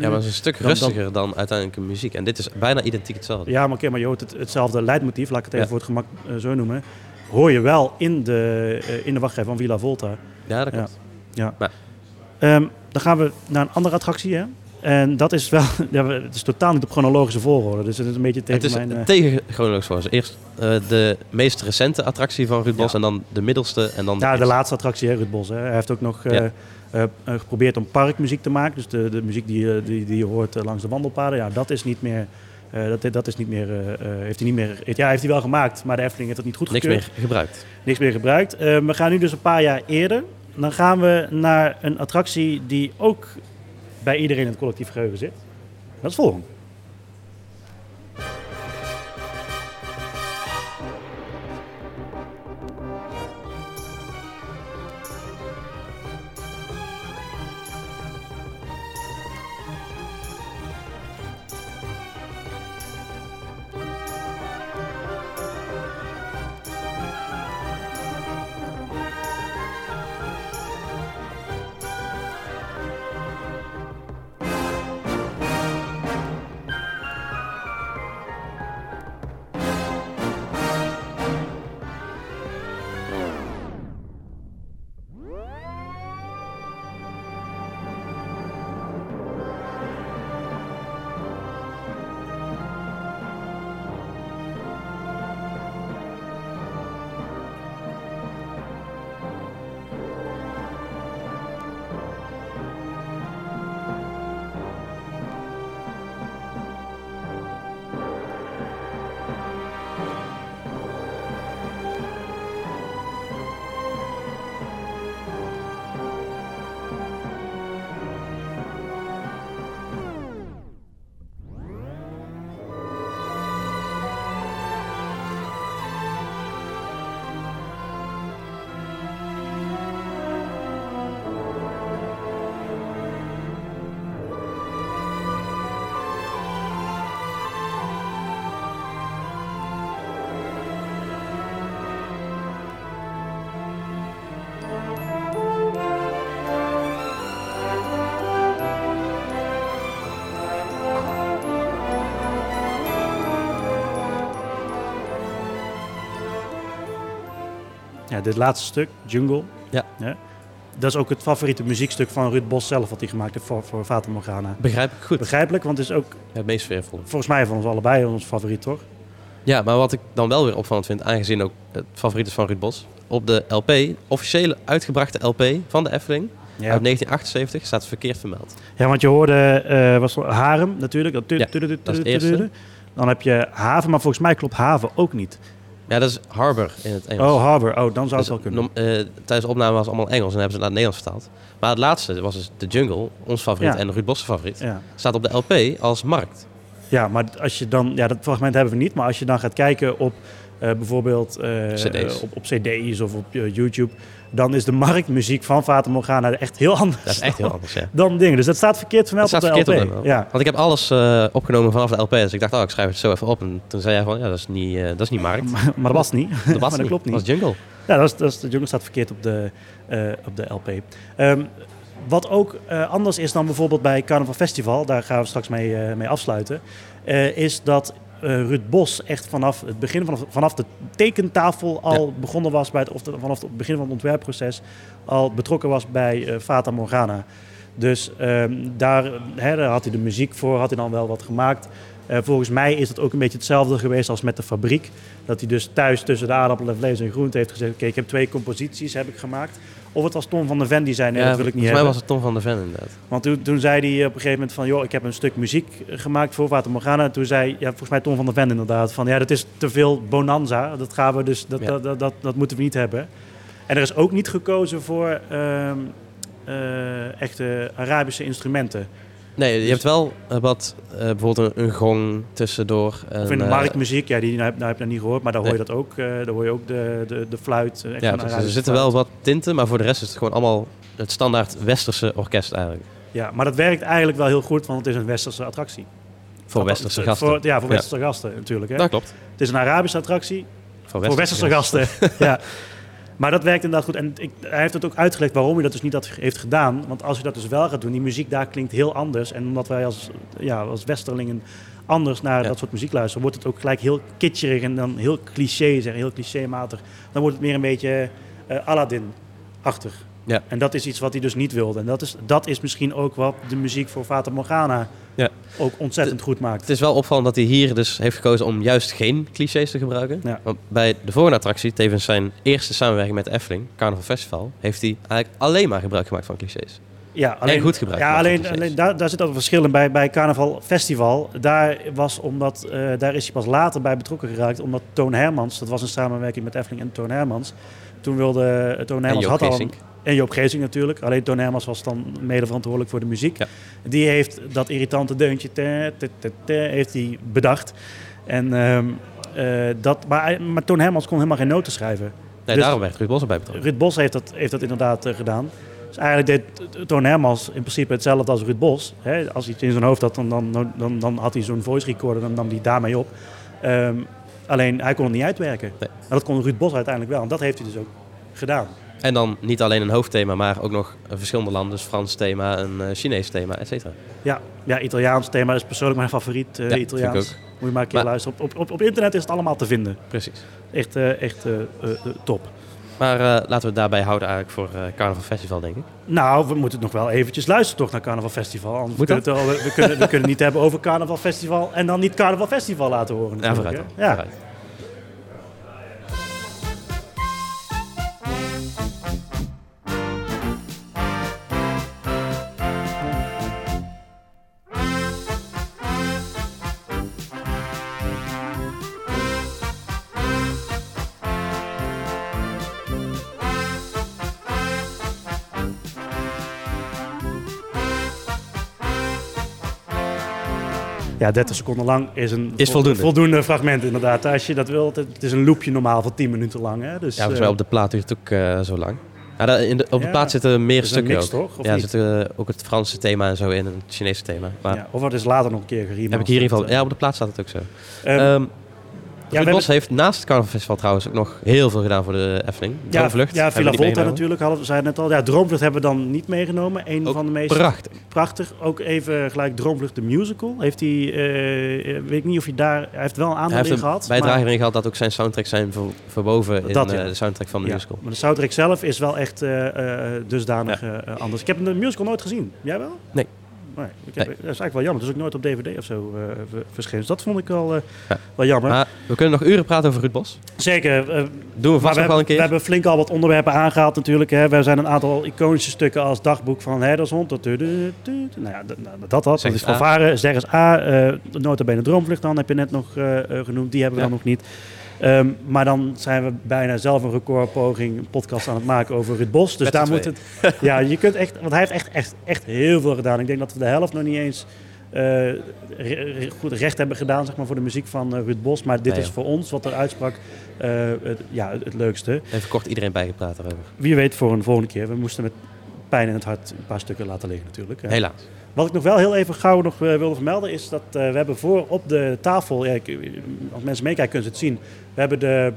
maar het is een stuk dan- rustiger dan uiteindelijk een muziek. En dit is bijna identiek hetzelfde. Ja, maar, oké, maar je hoort het, hetzelfde leidmotief, laat ik het even Ja. voor het gemak eh, zo noemen. Hoor je wel in de, in de wachtrij van Villa Volta. Ja, dat klopt. Ja. Maar- Ehm, dan gaan we naar een andere attractie, hè? En dat is wel, [LAUGHS] ja, het is totaal niet op chronologische volgorde. Dus het is een beetje tegen Het is mijn... eh, tegen chronologisch voor ze. Eerst eh, de meest recente attractie van Ruud Bos en dan de middelste en dan Ja, de eerste. laatste attractie, hè, Ruud Bos. Hè. Hij heeft ook nog eh, Ja. geprobeerd om parkmuziek te maken. Dus de, de muziek die, je- die, die je hoort langs de wandelpaden. Ja, dat is niet meer... dat, dat is niet meer, heeft hij niet meer... Ja, heeft hij wel gemaakt, maar de Efteling heeft het niet goed Niks meer gebruikt. Niks meer gebruikt. We gaan nu dus een paar jaar eerder. Dan gaan we naar een attractie die ook bij iedereen in het collectief geheugen zit. Dat is volgende. Ja, dit laatste stuk, Jungle. Ja. Dat is ook het favoriete muziekstuk van Ruud Bos zelf, wat hij gemaakt heeft voor, voor Fata Morgana. Begrijp ik goed. Begrijpelijk, want het is ook Het meest sfeervol. volgens mij van ons allebei ons favoriet, toch? Ja, maar wat ik dan wel weer opvallend vind, aangezien ook het favoriet is van Ruud Bos. Op de LP, officiële uitgebrachte LP van de Efteling, Ja. uit 1978, staat verkeerd vermeld. Ja, want je hoorde, eh was Harem natuurlijk. Dat Ja, is het eerste. Dan heb je Haven, maar volgens mij klopt Haven ook niet. Ja, dat is Harbor in het Engels. Oh, Harbor. Oh, dan zou het Dus wel kunnen. eh, tijdens de opname was het allemaal Engels en hebben ze het naar het Nederlands vertaald. Maar het laatste was dus The Jungle, ons favoriet Ja. en Ruud Bos' favoriet. Ja. Staat op de LP als markt. Ja, maar als je dan, ja, dat fragment hebben we niet, maar als je dan gaat kijken op eh, bijvoorbeeld eh, CD's. Op, op CD's of op eh, YouTube, dan is de marktmuziek van Fata Morgana echt heel anders. Dat is echt heel anders, ja. [LAUGHS] Dan dingen. Dus dat staat verkeerd vermeld staat op de verkeerd LP. op. Ja. Want ik heb alles opgenomen vanaf de LP. Dus ik dacht, oh, ik schrijf het zo even op. En toen zei jij van, ja, dat is niet, dat is niet markt. Maar, maar dat was niet. Dat was [LAUGHS] maar niet. dat klopt niet. Dat was Jungle. Ja, dat is, dat is, de jungle staat verkeerd op de, op de LP. Ehm, wat ook anders is dan bijvoorbeeld bij Carnaval Festival, daar gaan we straks mee, mee afsluiten, is dat eh, Ruud Bos echt vanaf het begin, vanaf, vanaf de tekentafel al begonnen was, bij het, of de- vanaf het begin van het ontwerpproces, al betrokken was bij eh, Fata Morgana. Dus ehm, daar, had hij de muziek voor, had hij dan wel wat gemaakt. Eh, volgens mij is het ook een beetje hetzelfde geweest als met de fabriek. Dat hij dus thuis tussen de aardappel en vlees en groente heeft gezegd... oké, ik heb twee composities heb ik gemaakt. Of het was Tom van der Ven die zei, nee, ja, dat wil ik niet volgens mij hebben. was het Tom van der Ven inderdaad. Want toen, toen zei hij op een gegeven moment van... joh, ik heb een stuk muziek gemaakt voor Water Morgana. En toen zei, ja, volgens mij Tom van der Ven inderdaad... van ja, dat is te veel bonanza. Dat gaan we dus, dat, Ja. dat, dat, dat, dat moeten we niet hebben. En er is ook niet gekozen voor ehm, eh, echte Arabische instrumenten. Nee, je hebt wel eh, wat, eh, bijvoorbeeld een, een gong tussendoor. Of in en, de eh, marktmuziek, ja, die nou, heb, nou heb ik nog niet gehoord, maar daar hoor je Nee. dat ook. daar hoor je ook de, de, de fluit. echt Ja, precies. er zitten wel wat tinten, maar voor de rest is het gewoon allemaal het standaard westerse orkest eigenlijk. Ja, maar dat werkt eigenlijk wel heel goed, want het is een westerse attractie. Voor westerse gasten. Voor, ja, voor Ja. westerse gasten natuurlijk. Hè? Dat klopt. Het is een Arabische attractie voor westerse westerse, gasten. [LAUGHS] ja. Maar dat werkt inderdaad goed. En ik, hij heeft het ook uitgelegd waarom hij dat dus niet had, heeft gedaan. Want als je dat dus wel gaat doen, die muziek daar klinkt heel anders. En omdat wij als, ja, als westerlingen anders naar dat soort muziek luisteren, wordt het ook gelijk heel kitscherig en dan heel cliché, zeg, heel clichématig. Dan wordt het meer een beetje eh, Aladdin-achtig. Ja. En dat is iets wat hij dus niet wilde. En dat is, dat is misschien ook wat de muziek voor Fata Morgana Ja. ook ontzettend goed maakt. Het is wel opvallend dat hij hier dus heeft gekozen om juist geen clichés te gebruiken. Ja. Want bij de volgende attractie, tevens zijn eerste samenwerking met de Efteling, Carnival Festival, heeft hij eigenlijk alleen maar gebruik gemaakt van clichés. Ja, alleen, en goed gebruik Ja, alleen, alleen daar, daar zit ook een verschil in bij, bij Carnaval Festival. Daar, was omdat, eh, daar is hij pas later bij betrokken geraakt. Omdat Toon Hermans, dat was een samenwerking met Efteling en Toon Hermans. Toen wilde eh, Toon Hermans... Had al een-. En Joop Geesink natuurlijk. Alleen Toon Hermans was dan mede verantwoordelijk voor de muziek. Die heeft dat irritante deuntje te, te, te, te, heeft hij bedacht. En, ehm, eh, dat, maar, hij- maar Toon Hermans kon helemaal geen noten schrijven. Nee, Dus- daarom werd Ruud Bos erbij betrokken. Ruud Bos heeft dat, heeft dat inderdaad eh, gedaan. Dus eigenlijk deed Toon Hermans in principe hetzelfde als Ruud Bos. Hè? Als hij het in zijn hoofd had, dan, dan, dan, dan had hij zo'n voice recorder, dan nam hij daarmee op. Ehm, alleen hij kon het niet uitwerken. Maar dat kon Ruud Bos uiteindelijk wel. En dat heeft hij dus ook gedaan. En dan niet alleen een hoofdthema, maar ook nog verschillende landen. Dus Frans thema, een eh, Chinees thema, et cetera. Ja, ja, Italiaans thema is persoonlijk mijn favoriet. eh Ja, vind ik Italiaans. ook. Moet je maar een keer Maar- luisteren. Op, op, op internet is het allemaal te vinden. Precies. Echt, eh, echt top. Maar laten we het daarbij houden eigenlijk voor Carnival Festival, denk ik. Nou, we moeten nog wel eventjes luisteren toch naar Carnaval Festival. Anders Moet we kunnen, het, we, kunnen, we kunnen het niet hebben over Carnaval Festival en dan niet Carnaval Festival laten horen. Ja, vooruit dan. Ja. Vooruit. Ja, 30 seconden lang is een Is vol- voldoende. fragment inderdaad. Als je dat wilt, het is een loopje normaal van 10 minuten lang. Hè? Dus, Ja, volgens eh, mij op de plaat duurt het ook eh, zo lang. Ja, daar- in de, op de Ja, plaat zitten meer een stukken mix, ook. toch? Ja, er zit ook het Franse thema en zo in, en het Chinese thema. Maar ja, of wat is later nog een keer geremasterd. heb ik hier in ieder geval... Ja, op de plaat staat het ook zo. Ehm, Ehm we Ruud Bos heeft naast het Carnival Festival trouwens ook nog heel veel gedaan voor de Efteling. Ja, Droomvlucht ja we Villa Volta natuurlijk, hadden we zeiden net al. Ja, Droomvlucht hebben we dan niet meegenomen. Een van de meest... prachtig. Prachtig. Ook even gelijk Droomvlucht de musical. Heeft hij, eh, eh, weet ik niet of hij daar... Hij heeft wel een Hij aandeel heeft in een gehad. bijdrage maar- erin gehad dat ook zijn soundtracks zijn ver- verwoven in Dat, eh, ja. de soundtrack van de Ja, musical. Maar de soundtrack zelf is wel echt dusdanig anders. Ik heb de musical nooit gezien. Jij wel? Nee. Nee, ik heb, Nee. Dat is eigenlijk wel jammer. Het is ook nooit op DVD of zo verschenen. Dus dat vond ik wel, eh, wel jammer. Maar we kunnen nog uren praten over Ruud Bos. Zeker. eh, Doen we vast wel een hebben- keer. We hebben flink al wat onderwerpen aangehaald natuurlijk. Hè. We zijn een aantal iconische stukken als dagboek van Herdershond. Dat, nou ja, dat, nou, dat, dat, dat is eens A. fanfare. Zeg eens A. eh nota bene droomvlucht dan heb je net nog genoemd. Die hebben we Ja. dan nog niet. Ehm, maar dan zijn we bijna zelf een recordpoging, een podcast aan het maken over Ruud Bos. Dus Met daar moet het. Ja, je kunt echt. Want hij heeft echt, echt, echt heel veel gedaan. Ik denk dat we de helft nog niet eens eh, re- goed recht hebben gedaan zeg maar, voor de muziek van eh, Ruud Bos. Maar dit Nee, is voor ons, wat er uitsprak, eh, het, ja, het, leukste. Even kort iedereen bijgepraat erover. Wie weet voor een volgende keer. We moesten met pijn in het hart een paar stukken laten liggen natuurlijk. Helaas. Wat ik nog wel heel even gauw nog wilde vermelden is dat we hebben voor op de tafel, ja, als mensen meekijken kunnen ze het zien, we hebben de,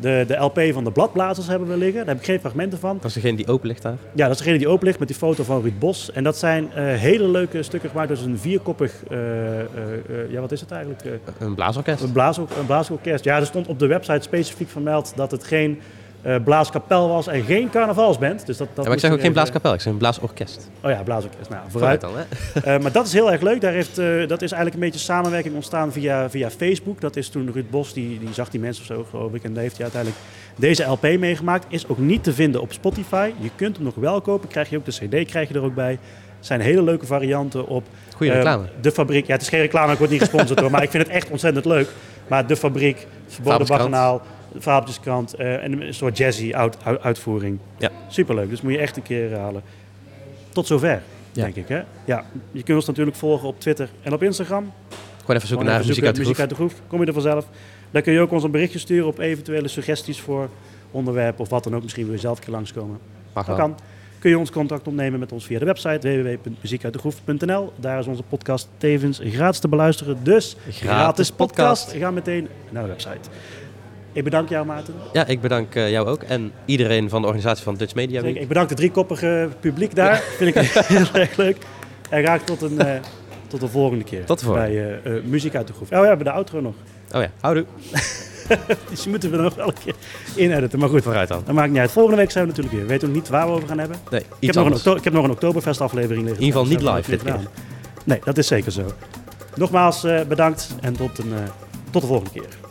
de, de LP van de Bladblazers hebben we liggen. Daar heb ik geen fragmenten van. Dat is degene die open ligt daar. Ja, dat is degene die open ligt met die foto van Ruud Bos. En dat zijn eh, hele leuke stukken gemaakt. Dus een vierkoppig, eh, eh, ja wat is het eigenlijk? Een blaasorkest. een, blaasork een blaasorkest. Ja, er stond op de website specifiek vermeld dat het geen eh, blaaskapel was en geen carnavalsband. Dus dat, dat Ja, maar ik zeg ook geen blaaskapel, ik zeg een blaasorkest. Oh ja, blaasorkest. Nou, vooruit. Dan, hè? Eh, maar dat is heel erg leuk. Daar heeft, eh, dat is eigenlijk een beetje samenwerking ontstaan via, via Facebook. Dat is toen Ruud Bos, die, die zag die mensen of zo, geloof ik. En daar heeft hij uiteindelijk deze LP meegemaakt. Is ook niet te vinden op Spotify. Je kunt hem nog wel kopen. Krijg je ook de CD, krijg je er ook bij. zijn hele leuke varianten op. Goeie eh, reclame. de fabriek. Ja, het is geen reclame, ik word niet gesponsord hoor. Maar ik vind het echt ontzettend leuk. Maar de fabriek, Verboden. Baganaal, Fabeltjeskrant. eh en een soort jazzy uit, uit- uitvoering. Ja. Superleuk. Dus moet je echt een keer halen. Tot zover, Ja. denk ik. Hè? Ja, je kunt ons natuurlijk volgen op Twitter en op Instagram. Gewoon even zoeken Gewoon naar even muziek uit de muziek groef. uit de groef. Kom je er vanzelf. Dan kun je ook ons een berichtje sturen op eventuele suggesties voor onderwerpen of wat dan ook. Misschien wil je zelf een keer langskomen. Mag dat kan. Kun je ons contact opnemen met ons via de website www.muziekuitdegroef.nl. Daar is onze podcast tevens gratis te beluisteren. Dus gratis, podcast. Ga meteen naar de website. Ik bedank jou, Maarten. Ja, ik bedank eh, jou ook en iedereen van de organisatie van Dutch Media. Week. Ik bedank de driekoppige publiek daar. Vind ik [LAUGHS] heel erg leuk. En graag tot een, eh, tot de volgende keer. Tot de volgende. Bij eh, Muziek uit de Groef. Oh ja, we hebben de outro nog. Oh ja, houdoe. [LAUGHS] Die moeten we nog wel een keer inediten. Maar goed, Vooruit dan. dat maakt niet uit. Volgende week zijn we natuurlijk weer. We weten nog niet waar we over gaan hebben. Nee, Ik heb, nog een, ik heb nog een Oktoberfest aflevering liggen. In ieder geval niet live dit gedaan. Nee, dat is zeker zo. Nogmaals bedankt en tot, een, tot de volgende keer.